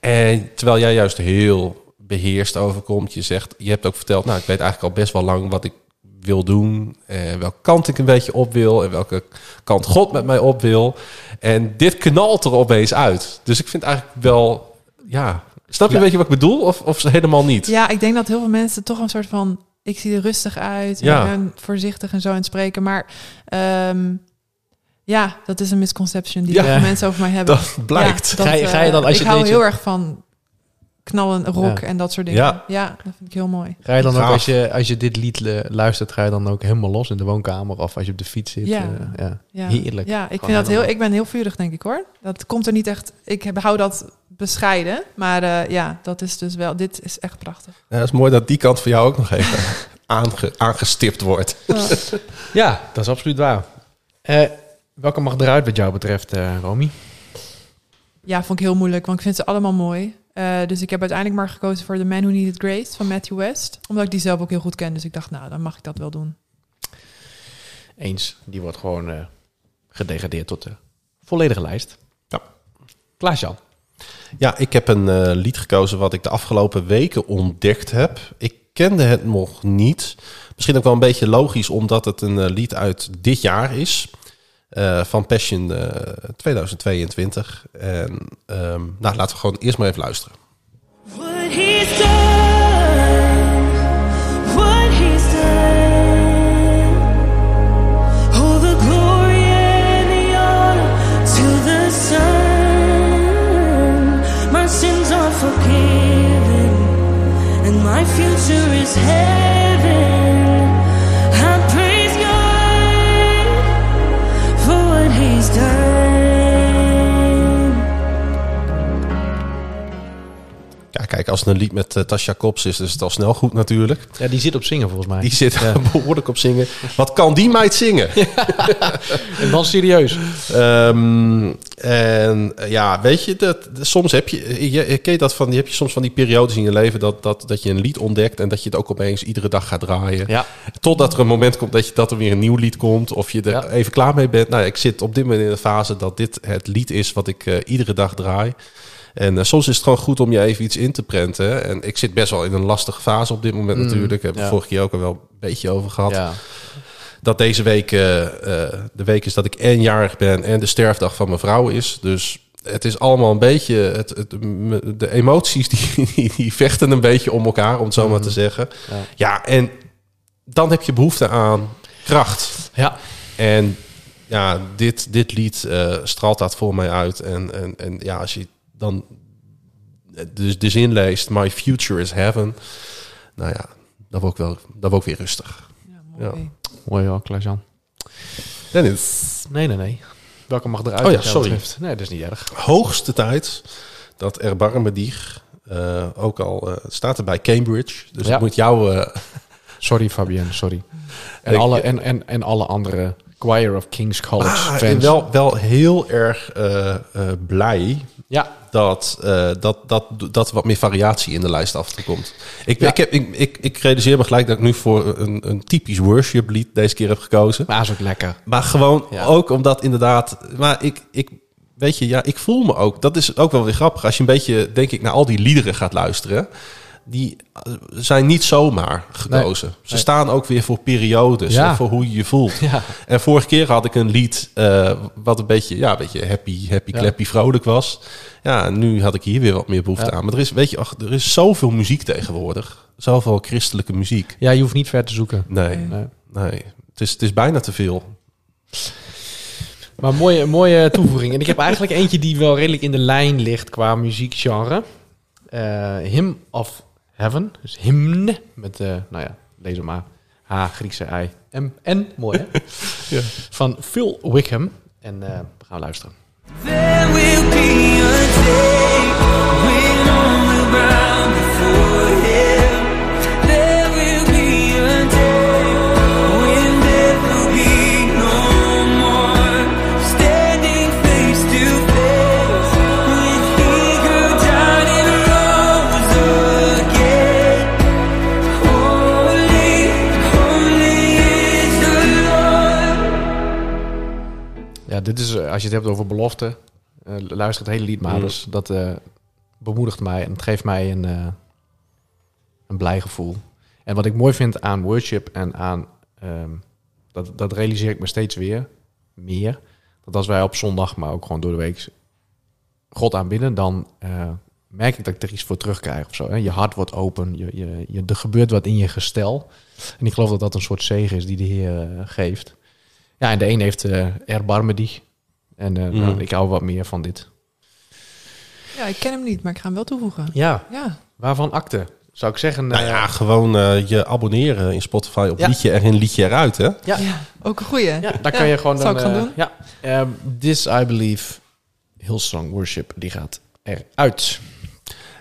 En terwijl jij juist heel beheerst overkomt, je zegt, je hebt ook verteld, nou, ik weet eigenlijk al best wel lang wat ik wil doen, en welke kant ik een beetje op wil en welke kant God met mij op wil. En dit knalt er opeens uit. Dus ik vind eigenlijk wel, ja, snap je Ja. een beetje wat ik bedoel, of, of helemaal niet? Ja, ik denk dat heel veel mensen toch een soort van... Ik zie er rustig uit. Ja. Ik ben voorzichtig en zo aan het spreken. Maar ehm, ja, dat is een misconception die Ja. heel veel mensen over mij hebben. <laughs> Dat blijkt. Ja, Ga je- ga je dan als ik je hou deze- heel erg van knallen, rock Ja. en dat soort dingen. Ja. Ja. dat vind ik heel mooi. Ga je dan ook, als je, als je dit lied luistert, ga je dan ook helemaal los in de woonkamer of als je op de fiets zit? Ja. eh, ja. Ja. Heerlijk. Ja, ik Gewoon vind dat heel. Ik ben heel vurig, denk ik hoor. Dat komt er niet echt. Ik heb, hou dat bescheiden, maar eh, ja, dat is dus wel. Dit is echt prachtig. Ja, het is mooi dat die kant van jou ook nog even <laughs> aange, aangestipt wordt. Ja, dat is absoluut waar. Eh, welke mag eruit wat jou betreft, eh Romy? Ja, vond ik heel moeilijk, want ik vind ze allemaal mooi. Eh, dus ik heb uiteindelijk maar gekozen voor The Man Who Needed Grace van Matthew West. Omdat ik die zelf ook heel goed ken. Dus ik dacht, nou, dan mag ik dat wel doen. Eens. Die wordt gewoon eh, gedegradeerd tot de volledige lijst. Ja. Klaas-Jan. Ja, ik heb een eh, lied gekozen wat ik de afgelopen weken ontdekt heb. Ik kende het nog niet. Misschien ook wel een beetje logisch, omdat het een lied uit dit jaar is. Eh, van Passion eh, 2022. En ehm, nou, laten we gewoon eerst maar even luisteren. What he's done, what he's done. My sins are forgiven, and my future is heaven. Kijk, als het een lied met eh, Tasha Kops is, is het al snel goed natuurlijk. Ja, die zit op zingen volgens mij. Die zit <laughs> behoorlijk op zingen. Wat kan die meid zingen? <laughs> En dan serieus. Ehm, en eh, ja, weet je, dat, soms heb je, je, je ken dat van, je heb je soms van die periodes in je leven dat, dat, dat je een lied ontdekt en dat je het ook opeens iedere dag gaat draaien. Ja. Totdat er een moment komt dat, je, dat er weer een nieuw lied komt of je er Ja. even klaar mee bent. Nou, ik zit op dit moment in de fase dat dit het lied is wat ik eh, iedere dag draai. En eh, soms is het gewoon goed om je even iets in te prenten. En ik zit best wel in een lastige fase op dit moment Mm, natuurlijk. Heb ik ja. vorige keer ook al wel een beetje over gehad Ja. dat deze week eh, eh, de week is dat ik en jarig ben en de sterfdag van mijn vrouw is. Dus het is allemaal een beetje, het, de emoties die, <laughs> die, die vechten een beetje om elkaar, om het zo maar te zeggen. Ja. Ja, en dan heb je behoefte aan kracht. Ja. En ja, dit, dit lied straalt dat voor mij uit. En, en, en ja, als je dan de, de zin leest, My future is heaven. Nou ja, dan word ik, wel, ik weer rustig. Ja, mooi. Mooi hoor, Klaas-Jan. Dennis. Nee, nee, nee. Welke mag eruit Oh ja, sorry. betreft? Nee, dat is niet erg. hoogste tijd dat erbarme dich eh, ook al eh, staat er bij Cambridge. Dus Ja. ik moet jou... eh, Sorry Fabienne, sorry. <laughs> En, Ik- alle, en, en, en alle andere Choir of King's College ah, fans. en wel, wel heel erg eh, eh, blij Ja, dat, eh, dat, dat, dat wat meer variatie in de lijst af en toe komt. Ik, Ja. ik, heb, ik, ik, ik realiseer me gelijk dat ik nu voor een, een typisch worship lied deze keer heb gekozen. maar is ook lekker. Maar gewoon Ja. ook omdat inderdaad... Maar ik, ik, weet je, ja, ik voel me ook... Dat is ook wel weer grappig. Als je een beetje, denk ik, naar al die liederen gaat luisteren... Die eh, zijn niet zomaar gekozen. Ze Nee. staan ook weer voor periodes. Ja. en voor hoe je je voelt. Ja. En vorige keer had ik een lied eh, wat een beetje, ja, een beetje happy, happy, Ja. clappy, vrolijk was. Ja, nu had ik hier weer wat meer behoefte aan. Maar er is, weet je, ach, er is zoveel muziek tegenwoordig. Zoveel christelijke muziek. ja, je hoeft niet ver te zoeken. Nee, Nee. nee. Het is, het is bijna te veel. Maar mooie, mooie toevoeging. En ik heb eigenlijk eentje die wel redelijk in de lijn ligt qua muziekgenre. Eh Hymn of Heaven. Dus hymne. Met, eh, nou ja, lees het maar. H, Griekse I, M, N. Mooi hè? <laughs> Ja. Van Phil Wickham. En eh, we gaan luisteren. There will be a day when all will bow before Him. Als je het hebt over belofte, eh, luister het hele lied maar. Mm. Dus dat eh, bemoedigt mij en het geeft mij een, eh, een blij gevoel. En wat ik mooi vind aan worship en aan, ehm, dat, dat realiseer ik me steeds weer, meer. Dat als wij op zondag, maar ook gewoon door de week, God aanbidden, dan merk ik dat ik er iets voor terugkrijg of zo. Hè? Je hart wordt open, je, je, je, er gebeurt wat in je gestel. En ik geloof dat dat een soort zegen is die de Heer geeft. Ja, en de een heeft eh erbarme die. En eh, nou, Mhm. ik hou wat meer van dit. Ja, ik ken hem niet, maar ik ga hem wel toevoegen. Ja, Ja, waarvan akte? Zou ik zeggen... Nou eh, ja, gewoon eh, je abonneren in Spotify op Ja. liedje erin, liedje eruit, hè? Ja. ja. ook een goeie. ja, daar Ja, kan je gewoon zou dan... ik gaan eh, doen. Ja, Ehm, This I Believe, Hillsong Worship, die gaat eruit.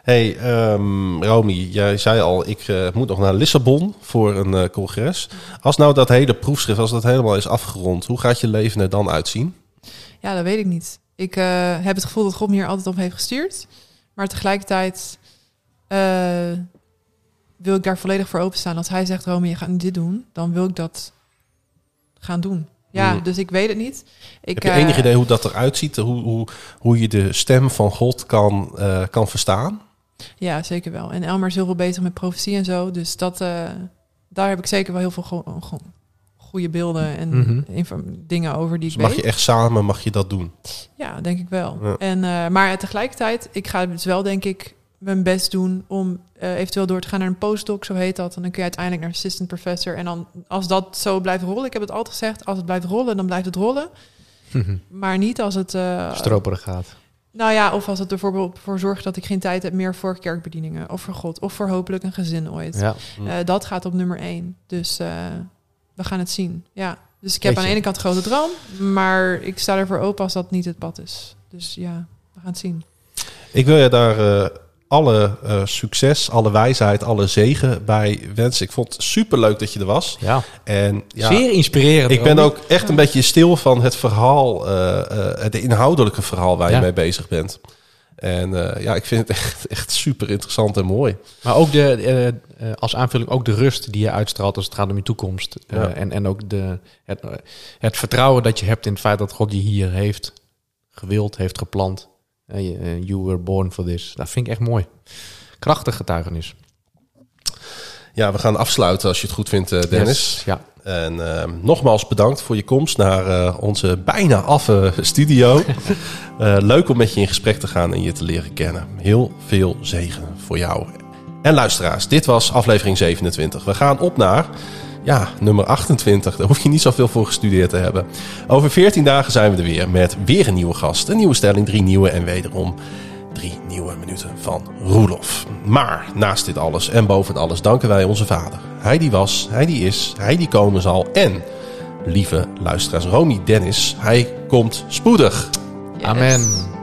hey, ehm, Romy, jij zei al, ik moet nog naar Lissabon voor een eh, congres. Als nou dat hele proefschrift, als dat helemaal is afgerond, hoe gaat je leven er dan uitzien? Ja, dat weet ik niet. Ik eh, heb het gevoel dat God me hier altijd op heeft gestuurd. Maar tegelijkertijd eh, wil ik daar volledig voor openstaan. Als hij zegt, Rome, je gaat nu dit doen, dan wil ik dat gaan doen. Ja, Hmm. dus ik weet het niet. Ik, Heb je eh, enig idee hoe dat eruit ziet? Hoe, hoe, hoe je de stem van God kan, eh, kan verstaan? Ja, zeker wel. En Elmer is heel veel bezig met profetie en zo. Dus dat, eh, daar heb ik zeker wel heel veel goede beelden en Mhm. dingen over die Dus ik mag weet. je echt samen mag je dat doen? Ja, denk ik wel. Ja. En, eh, maar tegelijkertijd, ik ga dus wel, denk ik, mijn best doen om eh, eventueel door te gaan naar een postdoc, zo heet dat. En dan kun je uiteindelijk naar assistant professor. En dan, als dat zo blijft rollen, ik heb het altijd gezegd, als het blijft rollen, dan blijft het rollen. Maar niet als het... eh, Stroperig gaat. nou ja, of als het er bijvoorbeeld voor zorgt dat ik geen tijd heb meer voor kerkbedieningen. Of voor God. Of voor hopelijk een gezin ooit. Ja. Dat gaat op nummer één. Dus we gaan het zien. Ja. Dus ik heb aan de ene kant een grote droom. Maar ik sta ervoor open als dat niet het pad is. Dus ja, we gaan het zien. Ik wil je daar eh, alle eh, succes, alle wijsheid, alle zegen bij wensen. Ik vond het superleuk dat je er was. ja. En ja, Zeer inspirerend. ik ben ook echt een beetje stil van het verhaal, eh, eh, het inhoudelijke verhaal waar je Ja. mee bezig bent. En eh, ja, ik vind het echt, echt super interessant en mooi. Maar ook de, eh, eh, als aanvulling ook de rust die je uitstraalt als het gaat om je toekomst. Ja. en, en ook de, het, het vertrouwen dat je hebt in het feit dat God je hier heeft gewild, heeft eh, you were born for this. Dat vind ik echt mooi. Krachtig getuigenis. Ja, we gaan afsluiten als je het goed vindt, Dennis. Yes, Ja. En eh, nogmaals bedankt voor je komst naar eh, onze bijna affe studio. <laughs> Eh, leuk om met je in gesprek te gaan en je te leren kennen. Heel veel zegen voor jou. En luisteraars, dit was aflevering 27. We gaan op naar ja, nummer 28. Daar hoef je niet zoveel voor gestudeerd te hebben. Over 14 dagen zijn we er weer met weer een nieuwe gast. Een nieuwe stelling, drie nieuwe en wederom drie nieuwe minuten van Roelof. Maar naast dit alles en boven alles danken wij onze vader. Hij die was, hij die is, hij die komen zal. En, lieve luisteraars, Romy Dennis, hij komt spoedig. Yes. Amen.